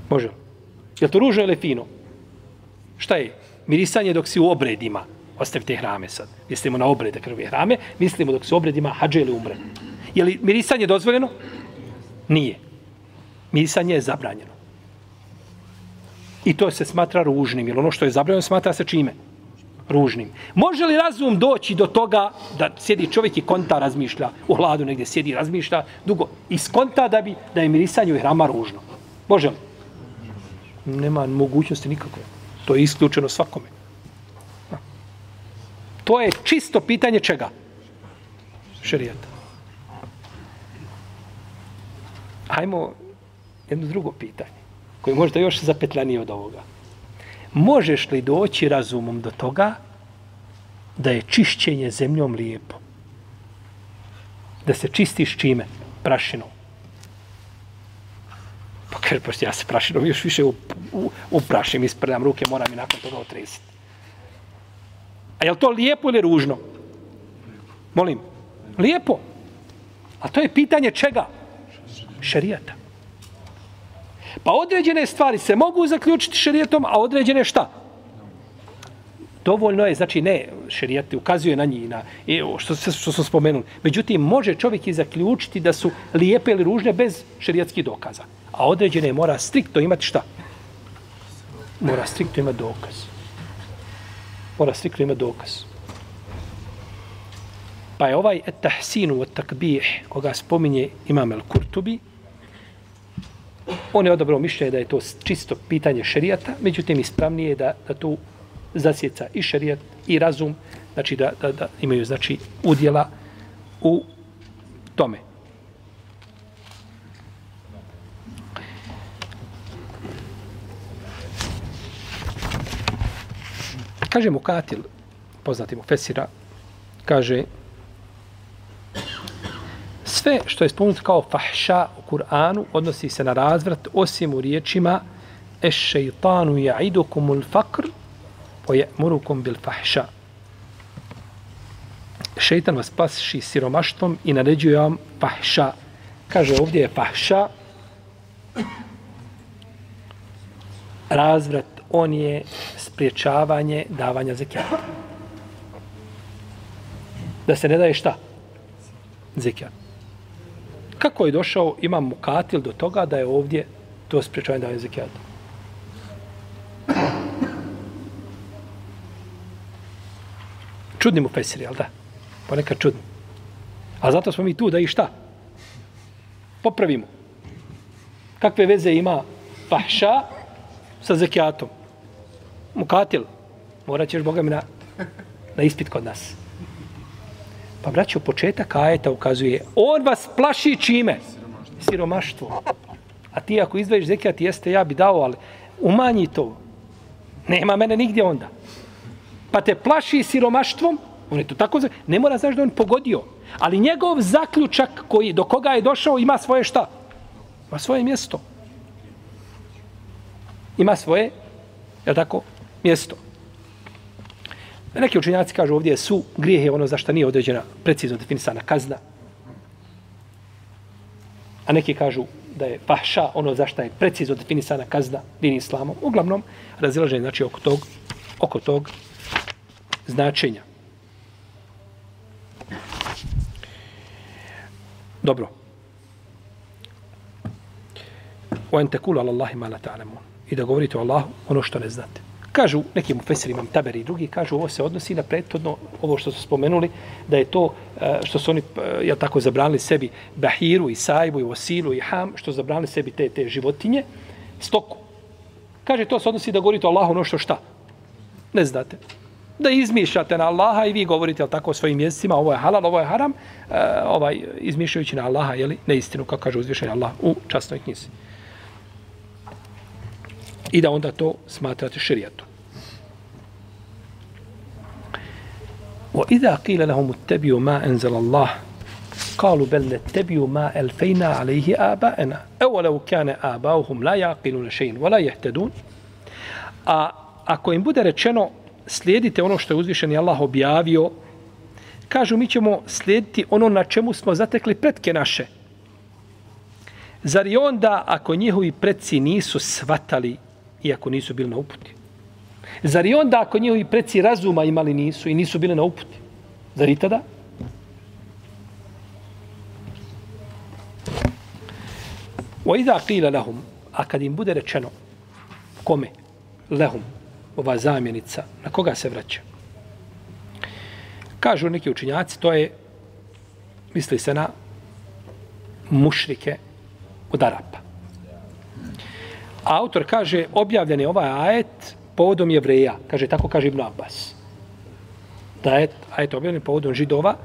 Može li? Je to ružno ili fino? Šta je? Mirisanje dok si u obredima. Ostavite hrame sad. Mislimo na obrede krvi hrame. Mislimo dok se u obredima hađe ili umre. Je li mirisanje dozvoljeno? Nije. Mirisanje je zabranjeno. I to se smatra ružnim. Jer ono što je zabranjeno smatra se čime? Ružnim. Može li razum doći do toga da sjedi čovjek i konta razmišlja u hladu negdje sjedi razmišlja dugo i skonta da bi da je mirisanje u hrama ružno? Može li? Nema mogućnosti nikakve. To je isključeno svakome. To je čisto pitanje čega? Šerijata. Hajmo jedno drugo pitanje, koje možda još zapetlanije od ovoga. Možeš li doći razumom do toga da je čišćenje zemljom lijepo? Da se čistiš čime? Prašinom. Kaže, pošto ja se prašinom još više uprašim, ispredam ruke, moram i nakon toga otresiti. A je li to lijepo ili ružno? Molim. Lijepo. A to je pitanje čega? Šerijata. Pa određene stvari se mogu zaključiti šerijetom, a određene šta? Dovoljno je, znači ne, šerijat ukazuje na njih, na, e, što, što smo spomenuli. Međutim, može čovjek i zaključiti da su lijepe ili ružne bez šerijatskih dokaza. A određene mora striktno imati šta? Mora striktno imati dokaz. Mora striktno imati dokaz. Pa je ovaj tahsinu od takbih, koga spominje Imam el-Kurtubi, on je odabrao mišljenje da je to čisto pitanje šerijata, međutim ispravnije je da, da tu zasjeca i šerijat i razum, znači da, da, da imaju znači udjela u tome. Kaže mu Katil, poznati mu Fesira, kaže sve što je spomenuto kao fahša u Kur'anu odnosi se na razvrat osim u riječima es šeitanu ja'idukum ul fakr o je'murukum bil fahša. Šeitan vas pasiši siromaštvom i naređuje vam fahša. Kaže ovdje je fahša razvrat, on je spriječavanje davanja zekijata. Da se ne daje šta? Zekijat. Kako je došao imam mukatil do toga da je ovdje to spriječavanje davanja zekijata? Čudni mu Fesir, jel da? Ponekad čudni. A zato smo mi tu da i šta? Popravimo. Kakve veze ima fahša sa zekijatom? Mukatil, morat ćeš Boga mi na, na ispit kod nas. Pa braćo, početak ajeta ukazuje, on vas plaši čime? Siromaštvo. A ti ako izdvojiš zekijat, jeste, ja bi dao, ali umanji to. Nema mene nigdje onda. Pa te plaši siromaštvom, on je to tako, ne mora znaš da on pogodio. Ali njegov zaključak koji, do koga je došao ima svoje šta? Ima svoje mjesto. Ima svoje, je tako, mjesto. Neki učenjaci kažu ovdje su grijeh je ono za što nije određena precizno definisana kazna. A neki kažu da je fahša ono za što je precizno definisana kazna din islamom. Uglavnom, razilaženje znači oko tog, oko tog značenja. Dobro. Wa an taqulu ala Allahi ma la ta'lamun. I da govorite o Allahu ono što ne znate. Kažu neki mu imam taberi i drugi, kažu ovo se odnosi na prethodno, ovo što su spomenuli, da je to eh, što su oni, eh, ja tako, zabranili sebi bahiru i sajbu i osilu i ham, što zabranili sebi te, te životinje, stoku. Kaže, to se odnosi da govorite o Allahu ono što šta? Ne znate. Da izmišljate na Allaha i vi govorite al tako o svojim jezicima, ovo je halal, ovo je haram, uh, ovaj, izmišljajući na Allaha, jeli, neistinu, kako kaže uzvišenje Allah u časnoj knjizi i da onda to smatrate širijatom. وإذا قيل لهم اتبعوا ما أنزل الله قالوا بل bal ما ألفينا عليه آباءنا aba'ana aw law kana aba'uhum la yaqiluna shay'an wa a ako im bude rečeno slijedite ono što je uzvišeni Allah objavio kažu mi ćemo slijediti ono na čemu smo zatekli pretke naše Zar i onda, ako njihovi predci nisu svatali, iako nisu bili na uputi? Zar i onda, ako njihovi predci razuma imali nisu i nisu bili na uputi? Zar i tada? وَإِذَا قِيلَ لَهُمْ A kad im bude rečeno, kome? Lehum, ova zamjenica, na koga se vraća? Kažu neki učinjaci, to je, misli se na mušrike od Arapa. Autor kaže, objavljen je ovaj ajet povodom jevreja. Kaže, tako kaže Ibn Abbas. Da je ajet objavljen povodom židova.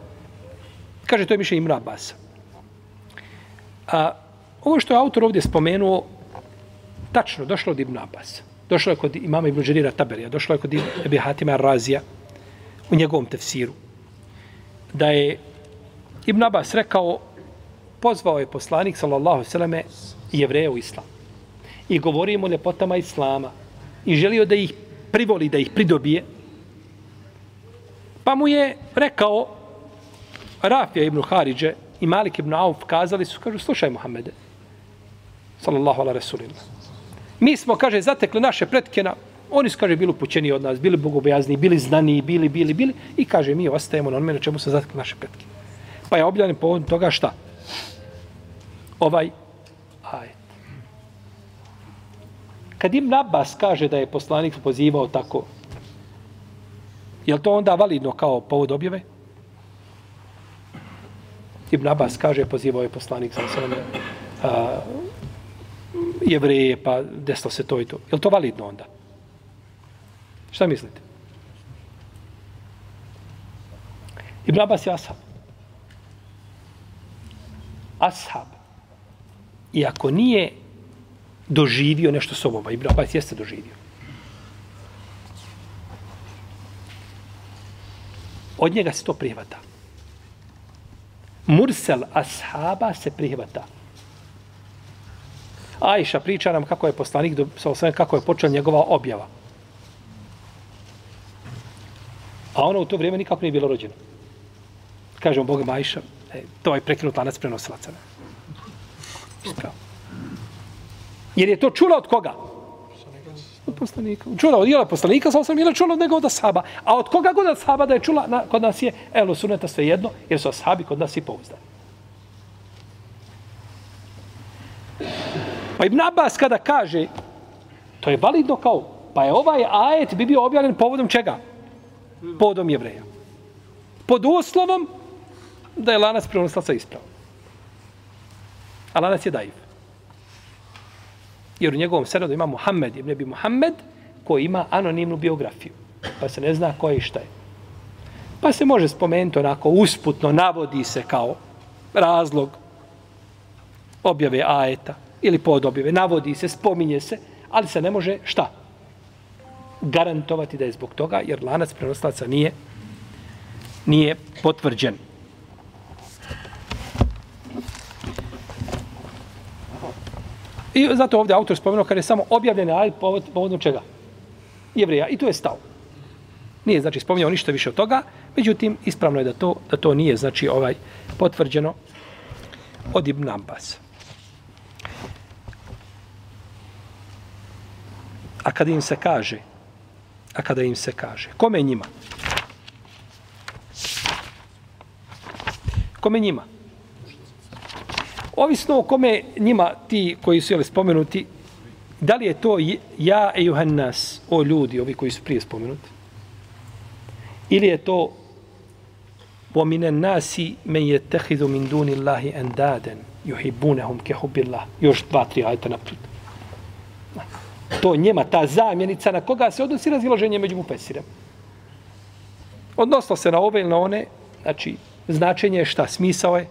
Kaže, to je mišljenje Ibn Abbas. A, ovo što je autor ovdje spomenuo, tačno, došlo od Ibn Abbas. Došlo je kod imama Ibn Đerira Taberija, došlo je kod Ebi Hatima Razija u njegovom tefsiru. Da je Ibn Abbas rekao, pozvao je poslanik, sallallahu sallame, jevreje u islam. I govorimo mu ljepotama islama. I želio da ih privoli, da ih pridobije. Pa mu je rekao, Rafija ibn Haridže i Malik ibn Auf kazali su, kažu, slušaj Muhammede, sallallahu ala rasulillah. Mi smo, kaže, zatekli naše pretke na, oni su, kaže, bili upućeni od nas, bili bogobojazni, bili znani, bili, bili, bili, i kaže, mi ostajemo na onome na čemu su zatekli naše pretke. Pa je objavljen povodom toga šta? Ovaj ajet. Kad im Abbas kaže da je poslanik pozivao tako, je to onda validno kao povod objave? Ibn Abbas kaže, pozivao je poslanik sa sveme jevreje, pa desilo se to i to. Je to validno onda? Šta mislite? Ibn Abbas je ashab. Ashab. Iako nije doživio nešto sobom, Ibn Abbas jeste doživio. Od njega se to prihvata. Mursel ashaba se prihvata. Ajša priča nam kako je poslanik, kako je počela njegova objava. A ona u to vrijeme nikako nije bilo rođeno. Kažemo Boga Majša, e, to je prekinut lanac prenosilaca. Ispravo. Jer je to čula od koga? Od poslanika. Čula od jela poslanika, sam sam ili čula od nego od ashaba. A od koga god ashaba da je čula, na, kod nas je, evo, suneta sve jedno, jer su ashabi kod nas i pouzdani. Pa Ibn Abbas kada kaže, to je validno kao, pa je ovaj ajet bi bio objavljen povodom čega? Povodom jevreja. Pod uslovom da je lanac prenoslaca ispravo. A lanac je daiv. Jer u njegovom senadu ima Muhammed, ibn Ebi Muhammed, koji ima anonimnu biografiju. Pa se ne zna ko je i šta je. Pa se može spomenuti onako usputno, navodi se kao razlog objave ajeta ili pod objave. Navodi se, spominje se, ali se ne može šta? Garantovati da je zbog toga, jer lanac prenoslaca nije, nije potvrđen. I zato ovdje autor spomenuo kada je samo objavljen ajet povod, povodom čega? Jevreja. I to je stao. Nije znači spomenuo ništa više od toga, međutim ispravno je da to da to nije znači ovaj potvrđeno od Ibn Abbas. A kada im se kaže, a kada im se kaže, kome njima? Kome njima? Ovisno o kome njima ti koji su jeli spomenuti, da li je to ja i Johannas, o ljudi, ovi koji su prije spomenuti, ili je to وَمِنَ النَّاسِ مَنْ يَتَّخِذُ مِنْ دُونِ اللَّهِ أَنْدَادًا يُحِبُّونَهُمْ كَحُبِّ اللَّهِ Još dva, tri ajta naprijed. To njema, ta zamjenica na koga se odnosi razilaženje među mupesirem. Odnosno se na ove ili na one, znači, značenje je šta, smisao je,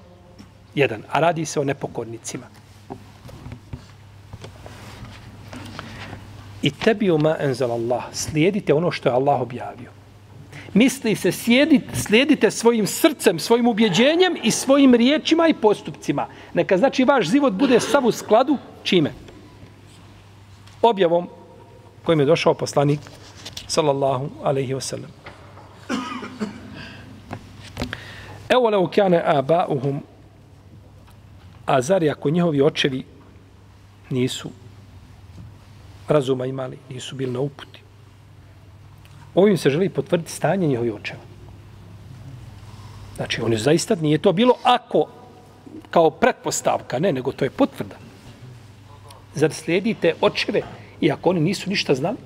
jedan, a radi se o nepokornicima. I tebi ma enzal Allah, slijedite ono što je Allah objavio. Misli se, slijedite, slijedite svojim srcem, svojim ubjeđenjem i svojim riječima i postupcima. Neka znači vaš život bude sav u skladu čime? Objavom kojim je došao poslanik sallallahu alaihi wasallam. Evo leo kane aba'uhum A zar ako njihovi očevi nisu razuma imali, nisu bili na uputi. Ovim se želi potvrditi stanje njihovih očeva. Znači, oni zaista nije to bilo ako kao pretpostavka, ne, nego to je potvrda. Zar slijedite očeve, iako oni nisu ništa znali?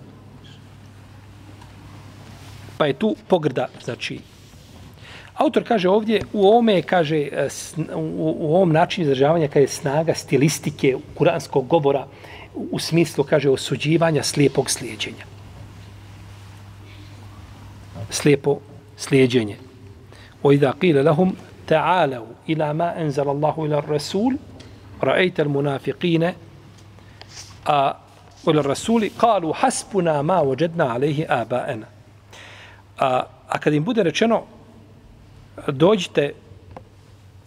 Pa je tu pogrda, znači, Autor kaže ovdje, u ovome kaže, e, u, u ovom načinu izražavanja kaže snaga stilistike kuranskog govora u smislu, kaže, osuđivanja slijepog slijedjenja. Slijepo slijedjenje. O idha qila lahum ta'alau ila ma enzal Allahu ila rasul ra'ajta al munafiqine a ila rasuli kalu hasbuna ma wajadna alaihi aba'ana. A, a kad im bude rečeno dođite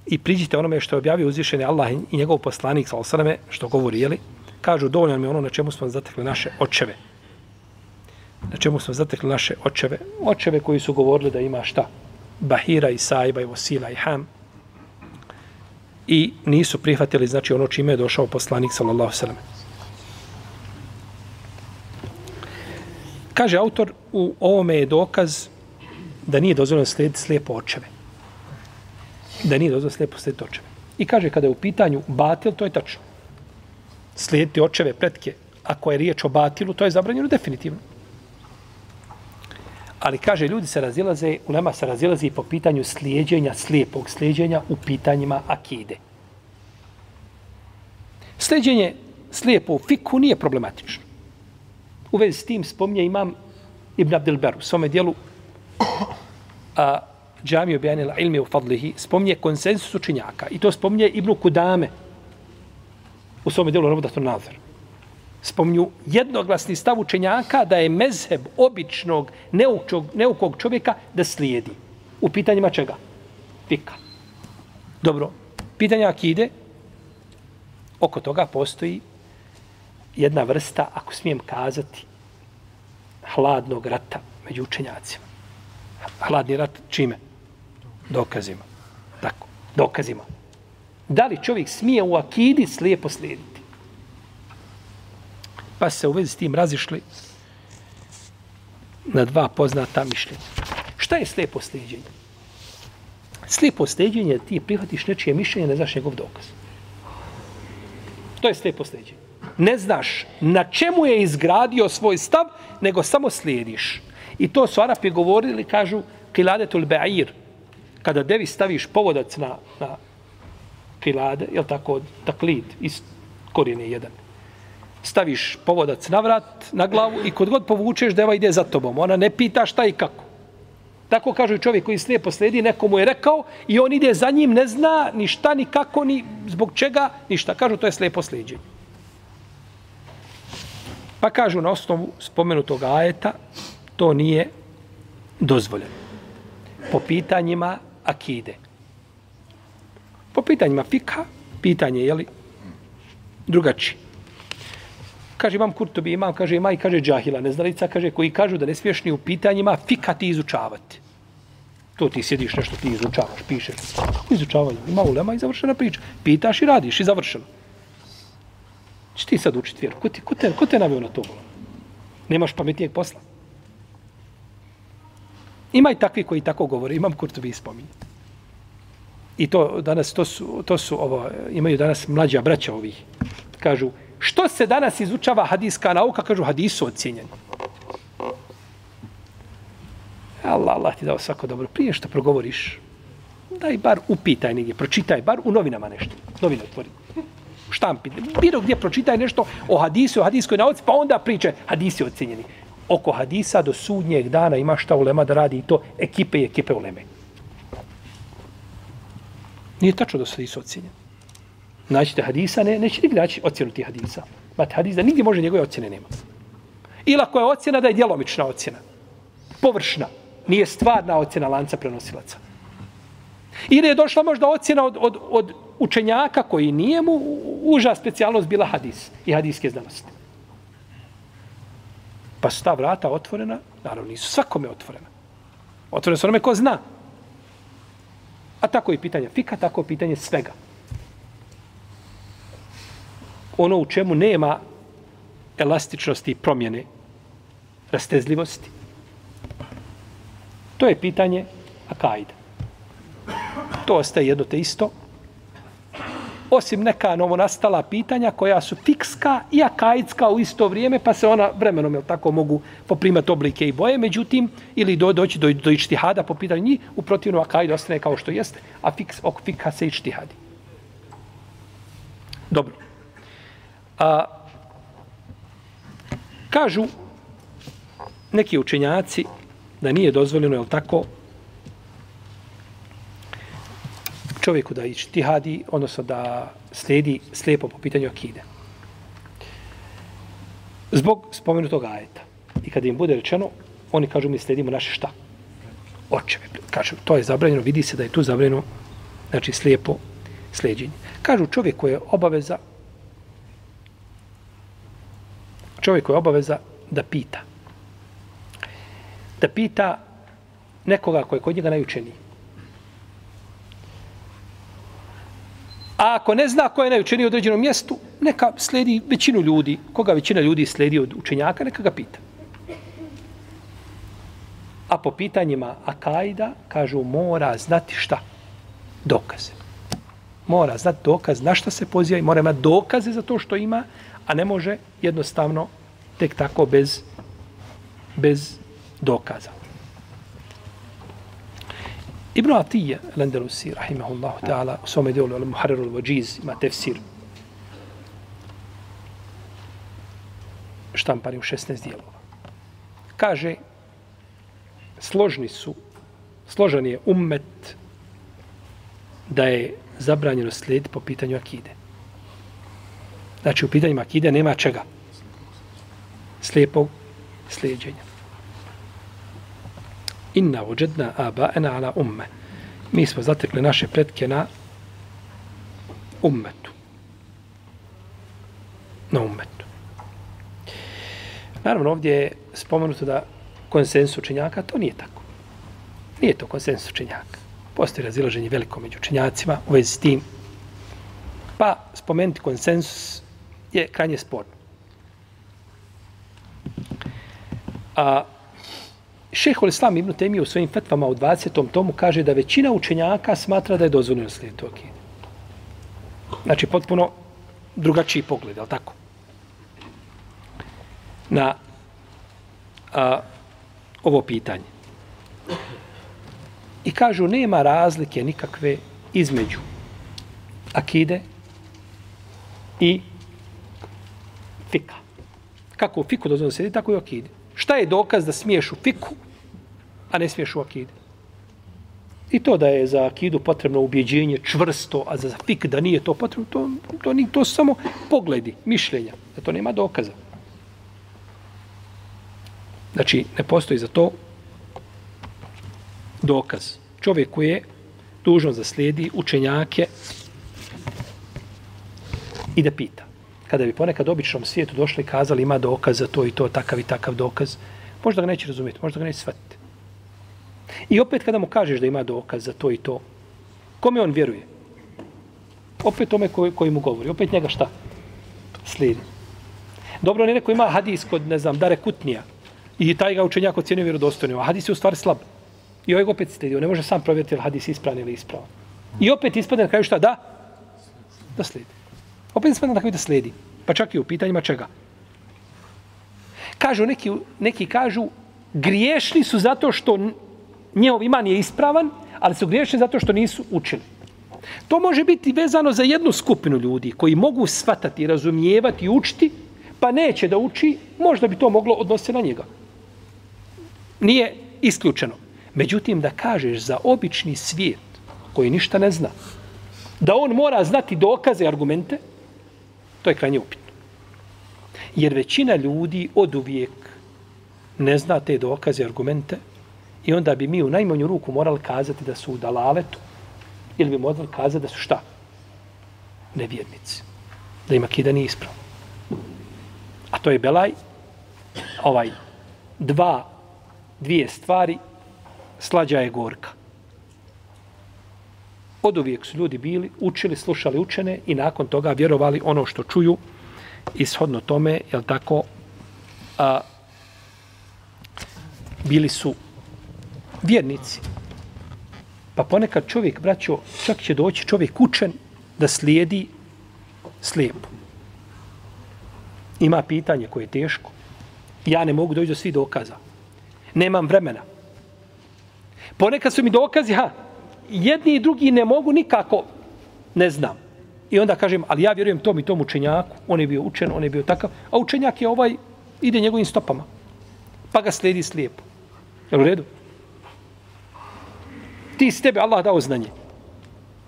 i priđite onome što je objavio uzvišeni Allah i njegov poslanik, sallallahu što govori, jeli? Kažu, dovoljno mi ono na čemu smo zatekli naše očeve. Na čemu smo zatekli naše očeve. Očeve koji su govorili da ima šta? Bahira i Saiba i Vosila i Ham. I nisu prihvatili, znači, ono čime je došao poslanik, sallallahu sallam. Kaže autor, u ovome je dokaz da nije dozvoljeno slijediti slijepo očeve da nije dozvoljeno slijepo slijediti očeve. I kaže, kada je u pitanju batil, to je tačno. Slijediti očeve, pretke, ako je riječ o batilu, to je zabranjeno definitivno. Ali kaže, ljudi se razilaze, u nama se razilaze i po pitanju slijedjenja, slijepog slijedjenja u pitanjima akide. Slijedjenje slijepo u fiku nije problematično. U vezi s tim spominje imam Ibn Abdelberu, u svome dijelu a, džami objavljena ilmi u fadlihi, spominje konsensus učinjaka. I to spominje Ibnu Kudame u svome delu Robodatun Nazar. Spominju jednoglasni stav učenjaka da je mezheb običnog neukog, neukog čovjeka da slijedi. U pitanjima čega? Fika. Dobro. Pitanja akide, oko toga postoji jedna vrsta, ako smijem kazati, hladnog rata među učenjacima. Hladni rat čime? Dokazima. Tako, dokazima. Da li čovjek smije u akidi slijepo slijediti? Pa se u vezi s tim razišli na dva poznata mišljenja. Šta je slijepo slijedjenje? Slijepo slijedjenje je ti prihvatiš nečije mišljenje, ne znaš njegov dokaz. To je slijepo slijedjenje. Ne znaš na čemu je izgradio svoj stav, nego samo slijediš. I to su Arapi govorili, kažu, kiladetul be'ir, kada devi staviš povodac na, na kilade, je tako, taklid, iz korijene jedan. Staviš povodac na vrat, na glavu i kod god povučeš, deva ide za tobom. Ona ne pita šta i kako. Tako kažu i čovjek koji slijepo slijedi, nekomu je rekao i on ide za njim, ne zna ni šta, ni kako, ni zbog čega, ništa. Kažu to je slijepo slijedjenje. Pa kažu na osnovu spomenutog ajeta, to nije dozvoljeno. Po pitanjima akide. Po pitanjima fika, pitanje je li drugačije. Kaže imam Kurtobi, imam, kaže ima i kaže džahila, neznalica, kaže koji kažu da ne smiješ ni u pitanjima fika ti izučavati. To ti sjediš nešto, ti izučavaš, pišeš. Kako izučavaju? Ima ulema i završena priča. Pitaš i radiš i završeno. Či ti sad učiti vjeru? Ko, ti, ko, te, ko te navio na to? Nemaš pametnijeg posla? Ima i takvi koji tako govore, imam Kurtovi spominje. I to danas, to su, to su ovo, imaju danas mlađa braća ovih. Kažu, što se danas izučava hadijska nauka? Kažu, hadisu ocjenjeni. Allah, Allah ti dao svako dobro. Prije što progovoriš, daj bar upitaj negdje, pročitaj, bar u novinama nešto. Novine otvori. Štampi. Bilo gdje pročitaj nešto o hadisu, o hadiskoj nauci, pa onda priče hadisi ocjenjeni oko hadisa do sudnjeg dana ima šta ulema da radi i to ekipe i ekipe uleme. Nije tačno da su hadisa ocjenjeni. Naćite hadisa, ne, neće nigdje naći ocjenu tih hadisa. Mate hadisa, nigdje može njegove ocjene nema. Ili ako je ocjena, da je djelomična ocjena. Površna. Nije stvarna ocjena lanca prenosilaca. Ili je došla možda ocjena od, od, od učenjaka koji nije mu uža specijalnost bila hadis i hadiske znanosti. Pa su ta vrata otvorena, naravno nisu svakome otvorena. Otvorena su onome ko zna. A tako i pitanje fika, tako i pitanje svega. ono u čemu nema elastičnosti i promjene, rastezljivosti. To je pitanje akajda. To ostaje jedno te isto. Osim neka novonastala pitanja koja su fikska i akajdska u isto vrijeme, pa se ona vremenom, jel tako, mogu poprimati oblike i boje, međutim, ili do, doći do, do ištihada po pitanju njih, u protivnu akajda ostane kao što jeste, a fiks, ok, fikha se ištihadi. Dobro. A, kažu neki učenjaci da nije dozvoljeno, jel tako, čovjeku da ištihadi, odnosno da slijedi slijepo po pitanju akide. Zbog spomenutog ajeta. I kada im bude rečeno, oni kažu mi slijedimo naše šta? Očeve. Kažu, to je zabranjeno, vidi se da je tu zabranjeno, znači slijepo slijedjenje. Kažu čovjek koji je obaveza čovjek koji je obaveza da pita. Da pita nekoga koji je kod njega najučeniji. A ako ne zna ko je najučeniji u određenom mjestu, neka sledi većinu ljudi. Koga većina ljudi sledi od učenjaka, neka ga pita. A po pitanjima Akajda, kažu, mora znati šta? Dokaze. Mora znati dokaz na šta se poziva i mora imati dokaze za to što ima, a ne može jednostavno tek tako bez, bez dokaza. Ibn Atije, Lendelusi, rahimahullahu ta'ala, u svome dijelu, al Muharriru al-Wajiz, ima tefsir, štampani u 16 dijelova. Kaže, složni su, složan je ummet da je zabranjeno slijed po pitanju akide. Znači, u pitanjima akide nema čega? Slijepog slijedženja inna vođedna aba'ena ala umme. Mi smo zatekli naše pretke na ummetu. Na ummetu. Naravno, ovdje je spomenuto da konsens učenjaka, to nije tako. Nije to konsens učenjaka. Postoji razilaženje veliko među učenjacima u vezi s tim. Pa spomenuti konsensus je krajnje sporno. A Šehol Islam Ibn Temije u svojim fetvama u 20. tomu kaže da većina učenjaka smatra da je dozvoljeno slijediti akide. Znači, potpuno drugačiji pogled, je li tako? Na a, ovo pitanje. I kažu, nema razlike nikakve između akide i fika. Kako u fiku dozvoljeno slijediti, tako i u akide. Šta je dokaz da smiješ u fiku, a ne smiješ u akidu? I to da je za akidu potrebno ubjeđenje čvrsto, a za fik da nije to potrebno, to, to, to, to samo pogledi, mišljenja, da to nema dokaza. Znači, ne postoji za to dokaz. Čovjek koji je dužno da slijedi učenjake i da pita kada bi ponekad običnom svijetu došli i kazali ima dokaz za to i to, takav i takav dokaz, možda ga neće razumjeti, možda ga neće shvatiti. I opet kada mu kažeš da ima dokaz za to i to, kome on vjeruje? Opet tome koji, koji mu govori. Opet njega šta? Slijedi. Dobro, ne neko ima hadis kod, ne znam, Dare Kutnija i taj ga učenjak ocjenio vjerodostojno, a hadis je u stvari slab. I ovaj opet slijedi. On ne može sam provjeriti li hadis ispravan ili ispravan. I opet ispadne na kraju šta? Da? Da slijedi. Opet se na da sledi. Pa čak i u pitanjima čega. Kažu, neki, neki kažu, griješni su zato što njehov iman je ispravan, ali su griješni zato što nisu učili. To može biti vezano za jednu skupinu ljudi koji mogu svatati, razumijevati i učiti, pa neće da uči, možda bi to moglo odnositi na njega. Nije isključeno. Međutim, da kažeš za obični svijet koji ništa ne zna, da on mora znati dokaze i argumente, To je krajnje upitno. Jer većina ljudi od uvijek ne zna te dokaze, argumente i onda bi mi u najmanju ruku morali kazati da su u dalaletu ili bi morali kazati da su šta? Nevjernici. Da ima kida nije ispravno. A to je Belaj, ovaj, dva, dvije stvari, slađa je gorka. Od uvijek su ljudi bili, učili, slušali učene i nakon toga vjerovali ono što čuju ishodno tome, jel tako, a, bili su vjernici. Pa ponekad čovjek, braćo, čak će doći čovjek učen da slijedi slijepo. Ima pitanje koje je teško. Ja ne mogu doći do svih dokaza. Nemam vremena. Ponekad su mi dokazi, ha, jedni i drugi ne mogu nikako, ne znam. I onda kažem, ali ja vjerujem tom i tom učenjaku, on je bio učen, on je bio takav, a učenjak je ovaj, ide njegovim stopama. Pa ga slijedi slijepo. Je u redu? Ti si tebe Allah dao znanje.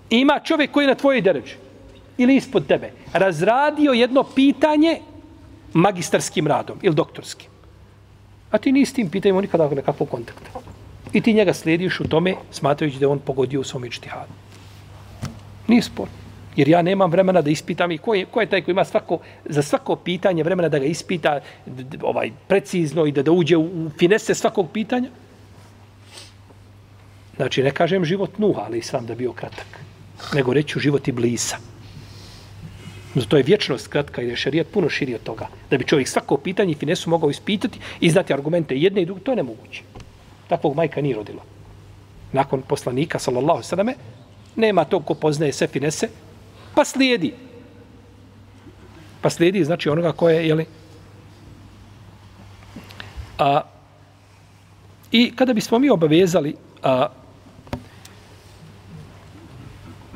I ima čovjek koji je na tvojoj deređi ili ispod tebe razradio jedno pitanje magistarskim radom ili doktorskim. A ti nisi tim pitanjima nikada nekakvog kontakta. I ti njega slijediš u tome smatrajući da on pogodio u svom ičtihadu. Nije spor. Jer ja nemam vremena da ispitam i ko je, ko je taj koji ima svako, za svako pitanje vremena da ga ispita ovaj precizno i da, da uđe u finese svakog pitanja. Znači, ne kažem život Nuha, ali sam da bio kratak. Nego reću život i blisa. Zato je vječnost kratka i je šarijat puno širi od toga. Da bi čovjek svako pitanje i finesu mogao ispitati i znati argumente jedne i druge, to je nemoguće. Takvog majka nije rodila. Nakon poslanika, sallallahu sallame, nema tog ko poznaje sve finese, pa slijedi. Pa slijedi, znači onoga ko je, jeli, a, i kada bismo mi obavezali a,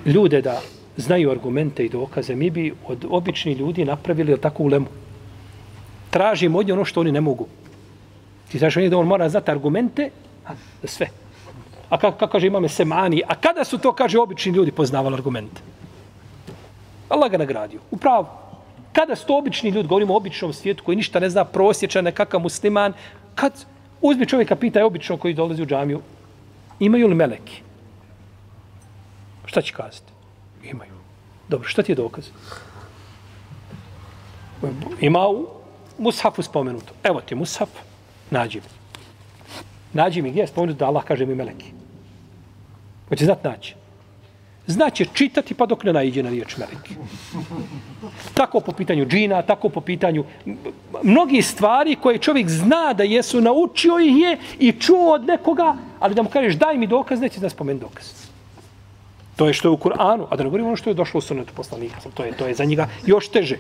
ljude da znaju argumente i dokaze, mi bi od običnih ljudi napravili tako ulemu. Tražimo od ono što oni ne mogu. Ti znaš oni da on mora znati argumente, sve. A kako, ka, kaže imame semani, a kada su to, kaže, obični ljudi poznavali argumente? Allah ga nagradio. Upravo. Kada su to obični ljudi, govorimo o običnom svijetu koji ništa ne zna, prosječan, nekakav musliman, kad uzmi čovjeka, pita je obično koji dolazi u džamiju, imaju li meleki? Šta će kazati? Imaju. Dobro, šta ti je dokaz? Ima u Mushafu spomenuto. Evo ti Mushaf, nađi mi. Nađi mi gdje je spomenuto da Allah kaže mi meleki. Hoće znat naći. Znaće čitati pa dok ne naiđe na riječ meleki. Tako po pitanju džina, tako po pitanju mnogi stvari koje čovjek zna da jesu, naučio ih je i čuo od nekoga, ali da mu kažeš daj mi dokaz, neće da spomenu dokaz. To je što je u Kur'anu, a da ne govorimo ono što je došlo u sunetu poslanika. To je, to je za njega još teže.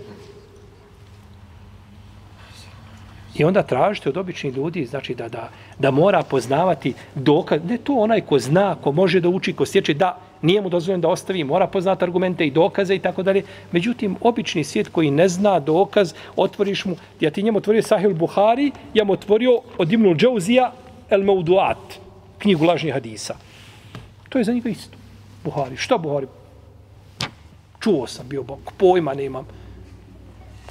I onda tražite od običnih ljudi, znači da, da, da mora poznavati dokaz, ne to onaj ko zna, ko može da uči, ko sjeće, da nije mu dozvoljeno da ostavi, mora poznati argumente i dokaze i tako dalje. Međutim, obični svijet koji ne zna dokaz, otvoriš mu, ja ti njemu otvorio Sahil Buhari, ja mu otvorio od Ibnul Džauzija El Mauduat, knjigu lažnih hadisa. To je za njega isto. Buhari. Šta Buhari? Čuo sam bio bok, pojma nemam.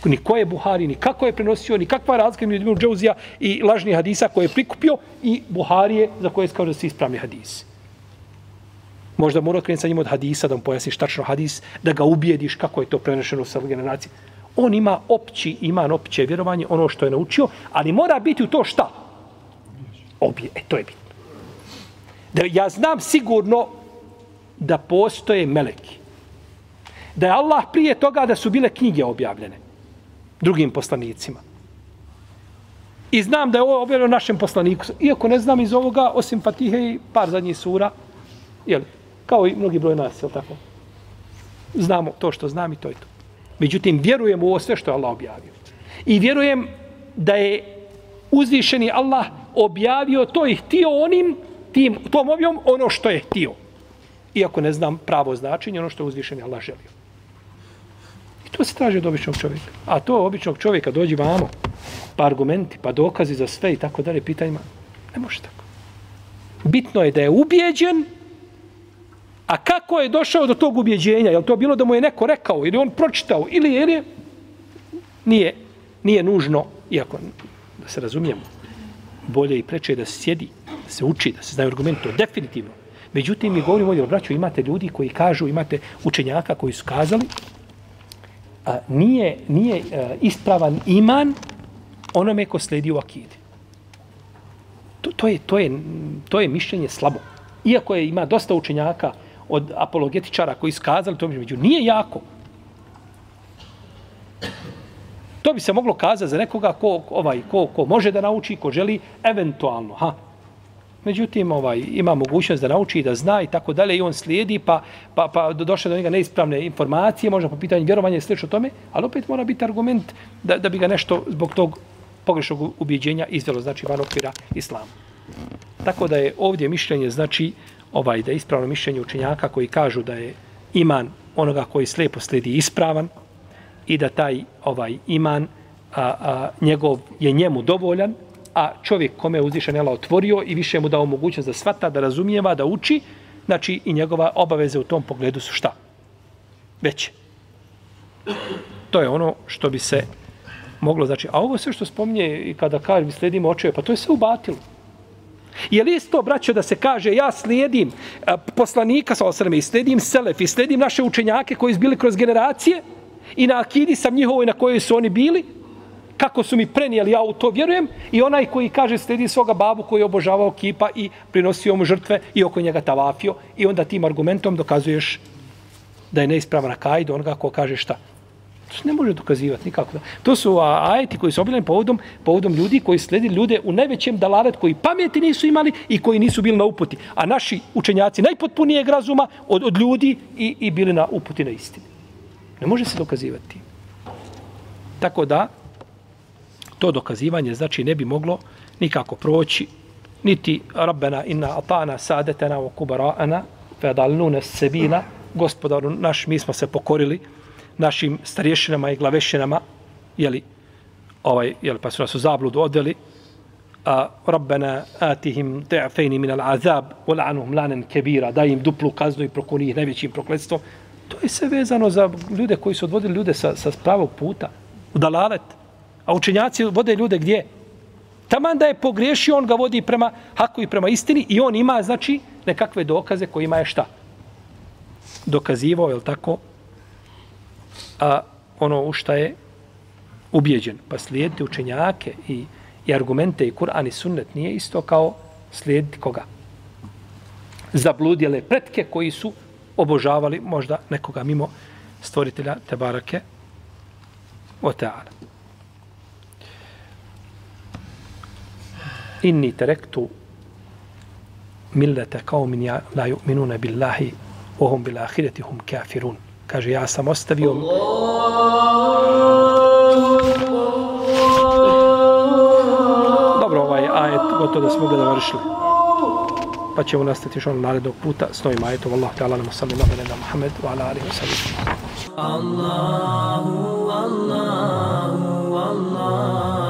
Ni ko je Buhari, ni kako je prenosio, ni kakva razlika među Ibn Džauzija i lažni hadisa koje je prikupio i Buharije za koje je skao da su ispravni hadisi. Možda mora krenuti sa njim od hadisa, da mu pojasniš tačno hadis, da ga ubijediš kako je to prenešeno sa generacije. On ima opći iman, opće vjerovanje, ono što je naučio, ali mora biti u to šta? Obje. E, to je bitno. Da ja znam sigurno da postoje meleki. Da je Allah prije toga da su bile knjige objavljene drugim poslanicima. I znam da je ovo objavljeno našem poslaniku. Iako ne znam iz ovoga, osim Fatihe i par zadnjih sura, jel, kao i mnogi broj nas, jel tako? Znamo to što znam i to je to. Međutim, vjerujem u ovo sve što je Allah objavio. I vjerujem da je uzvišeni Allah objavio to i htio onim, tim, tom objom, ono što je htio iako ne znam pravo značenje, ono što je uzvišeni Allah želio. To se traži od običnog čovjeka. A to običnog čovjeka dođi vamo, pa argumenti, pa dokazi za sve i tako dalje, pitanjima, ne može tako. Bitno je da je ubijeđen, a kako je došao do tog ubjeđenja? Je to bilo da mu je neko rekao ili on pročitao ili je, je nije, nije nužno, iako da se razumijemo, bolje i preče da se sjedi, da se uči, da se znaju argumenti, definitivno. Međutim, mi govorimo ovdje o braću, imate ljudi koji kažu, imate učenjaka koji su kazali, a, nije, nije a, ispravan iman onome ko sledi u akidi. To, to, je, to, je, to je mišljenje slabo. Iako je ima dosta učenjaka od apologetičara koji skazali to, među nije jako. To bi se moglo kazati za nekoga ko, ovaj, ko, ko može da nauči, ko želi eventualno. Ha? Međutim, ovaj, ima mogućnost da nauči, da zna i tako dalje i on slijedi, pa, pa, pa došle do njega neispravne informacije, možda po pitanju vjerovanja i slično tome, ali opet mora biti argument da, da bi ga nešto zbog tog pogrešnog ubjeđenja izvelo, znači van okvira islama. Tako da je ovdje mišljenje, znači, ovaj da je ispravno mišljenje učenjaka koji kažu da je iman onoga koji slijepo slijedi ispravan i da taj ovaj iman a, a, njegov je njemu dovoljan, a čovjek kome je uzvišen Allah otvorio i više mu dao mogućnost da svata, da razumijeva, da uči, znači i njegova obaveze u tom pogledu su šta? Veće. To je ono što bi se moglo, znači, a ovo sve što spominje i kada kaže, slijedimo očeve, pa to je sve ubatilo. Je li isto, braćo, da se kaže ja slijedim poslanika sa osrme i slijedim selef i slijedim naše učenjake koji su bili kroz generacije i na akidi sam njihovoj na kojoj su oni bili, kako su mi prenijeli, ja u to vjerujem, i onaj koji kaže sledi svoga babu koji je obožavao kipa i prinosio mu žrtve i oko njega tavafio i onda tim argumentom dokazuješ da je neispravan akajd onoga ko kaže šta. To se ne može dokazivati nikako. To su ajeti koji su obiljeni povodom, povodom ljudi koji sledi ljude u najvećem dalaret koji pameti nisu imali i koji nisu bili na uputi. A naši učenjaci najpotpunijeg razuma od, od ljudi i, i bili na uputi na istini. Ne može se dokazivati. Tako da, to dokazivanje znači ne bi moglo nikako proći niti rabbena inna atana sadetena wa kubara'ana fedalnuna sebina gospodaru naš mi smo se pokorili našim starješinama i glavešinama, jeli, ovaj, jeli, pa su nas u zabludu odveli, a rabbena atihim te'fejni min al-azab, ula'anuhum lanen kebira, daj im duplu kaznu i prokuni ih najvećim prokletstvom. To je sve vezano za ljude koji su odvodili ljude sa, sa pravog puta, u dalalet. A učenjaci vode ljude gdje? Taman da je pogriješio, on ga vodi prema haku i prema istini i on ima, znači, nekakve dokaze kojima je šta? Dokazivao, je tako, a ono u šta je ubjeđen. Pa slijediti učenjake i, i argumente i Kur'an i sunnet nije isto kao slijediti koga? Zabludjele pretke koji su obožavali možda nekoga mimo stvoritelja Tebarake o Teala. Inni terektu millete kao min ja la ju'minune billahi ohum bil ahireti hum kafirun. Kaže, ja sam ostavio... Dobro, ovaj ajet, gotovo da smo ga završili. Pa ćemo nastati još ono narednog puta s novim ajetom. Allah te ala nam sallu na bene na Muhammed wa ala alihi wa sallam. Allahu, Allahu, Allahu.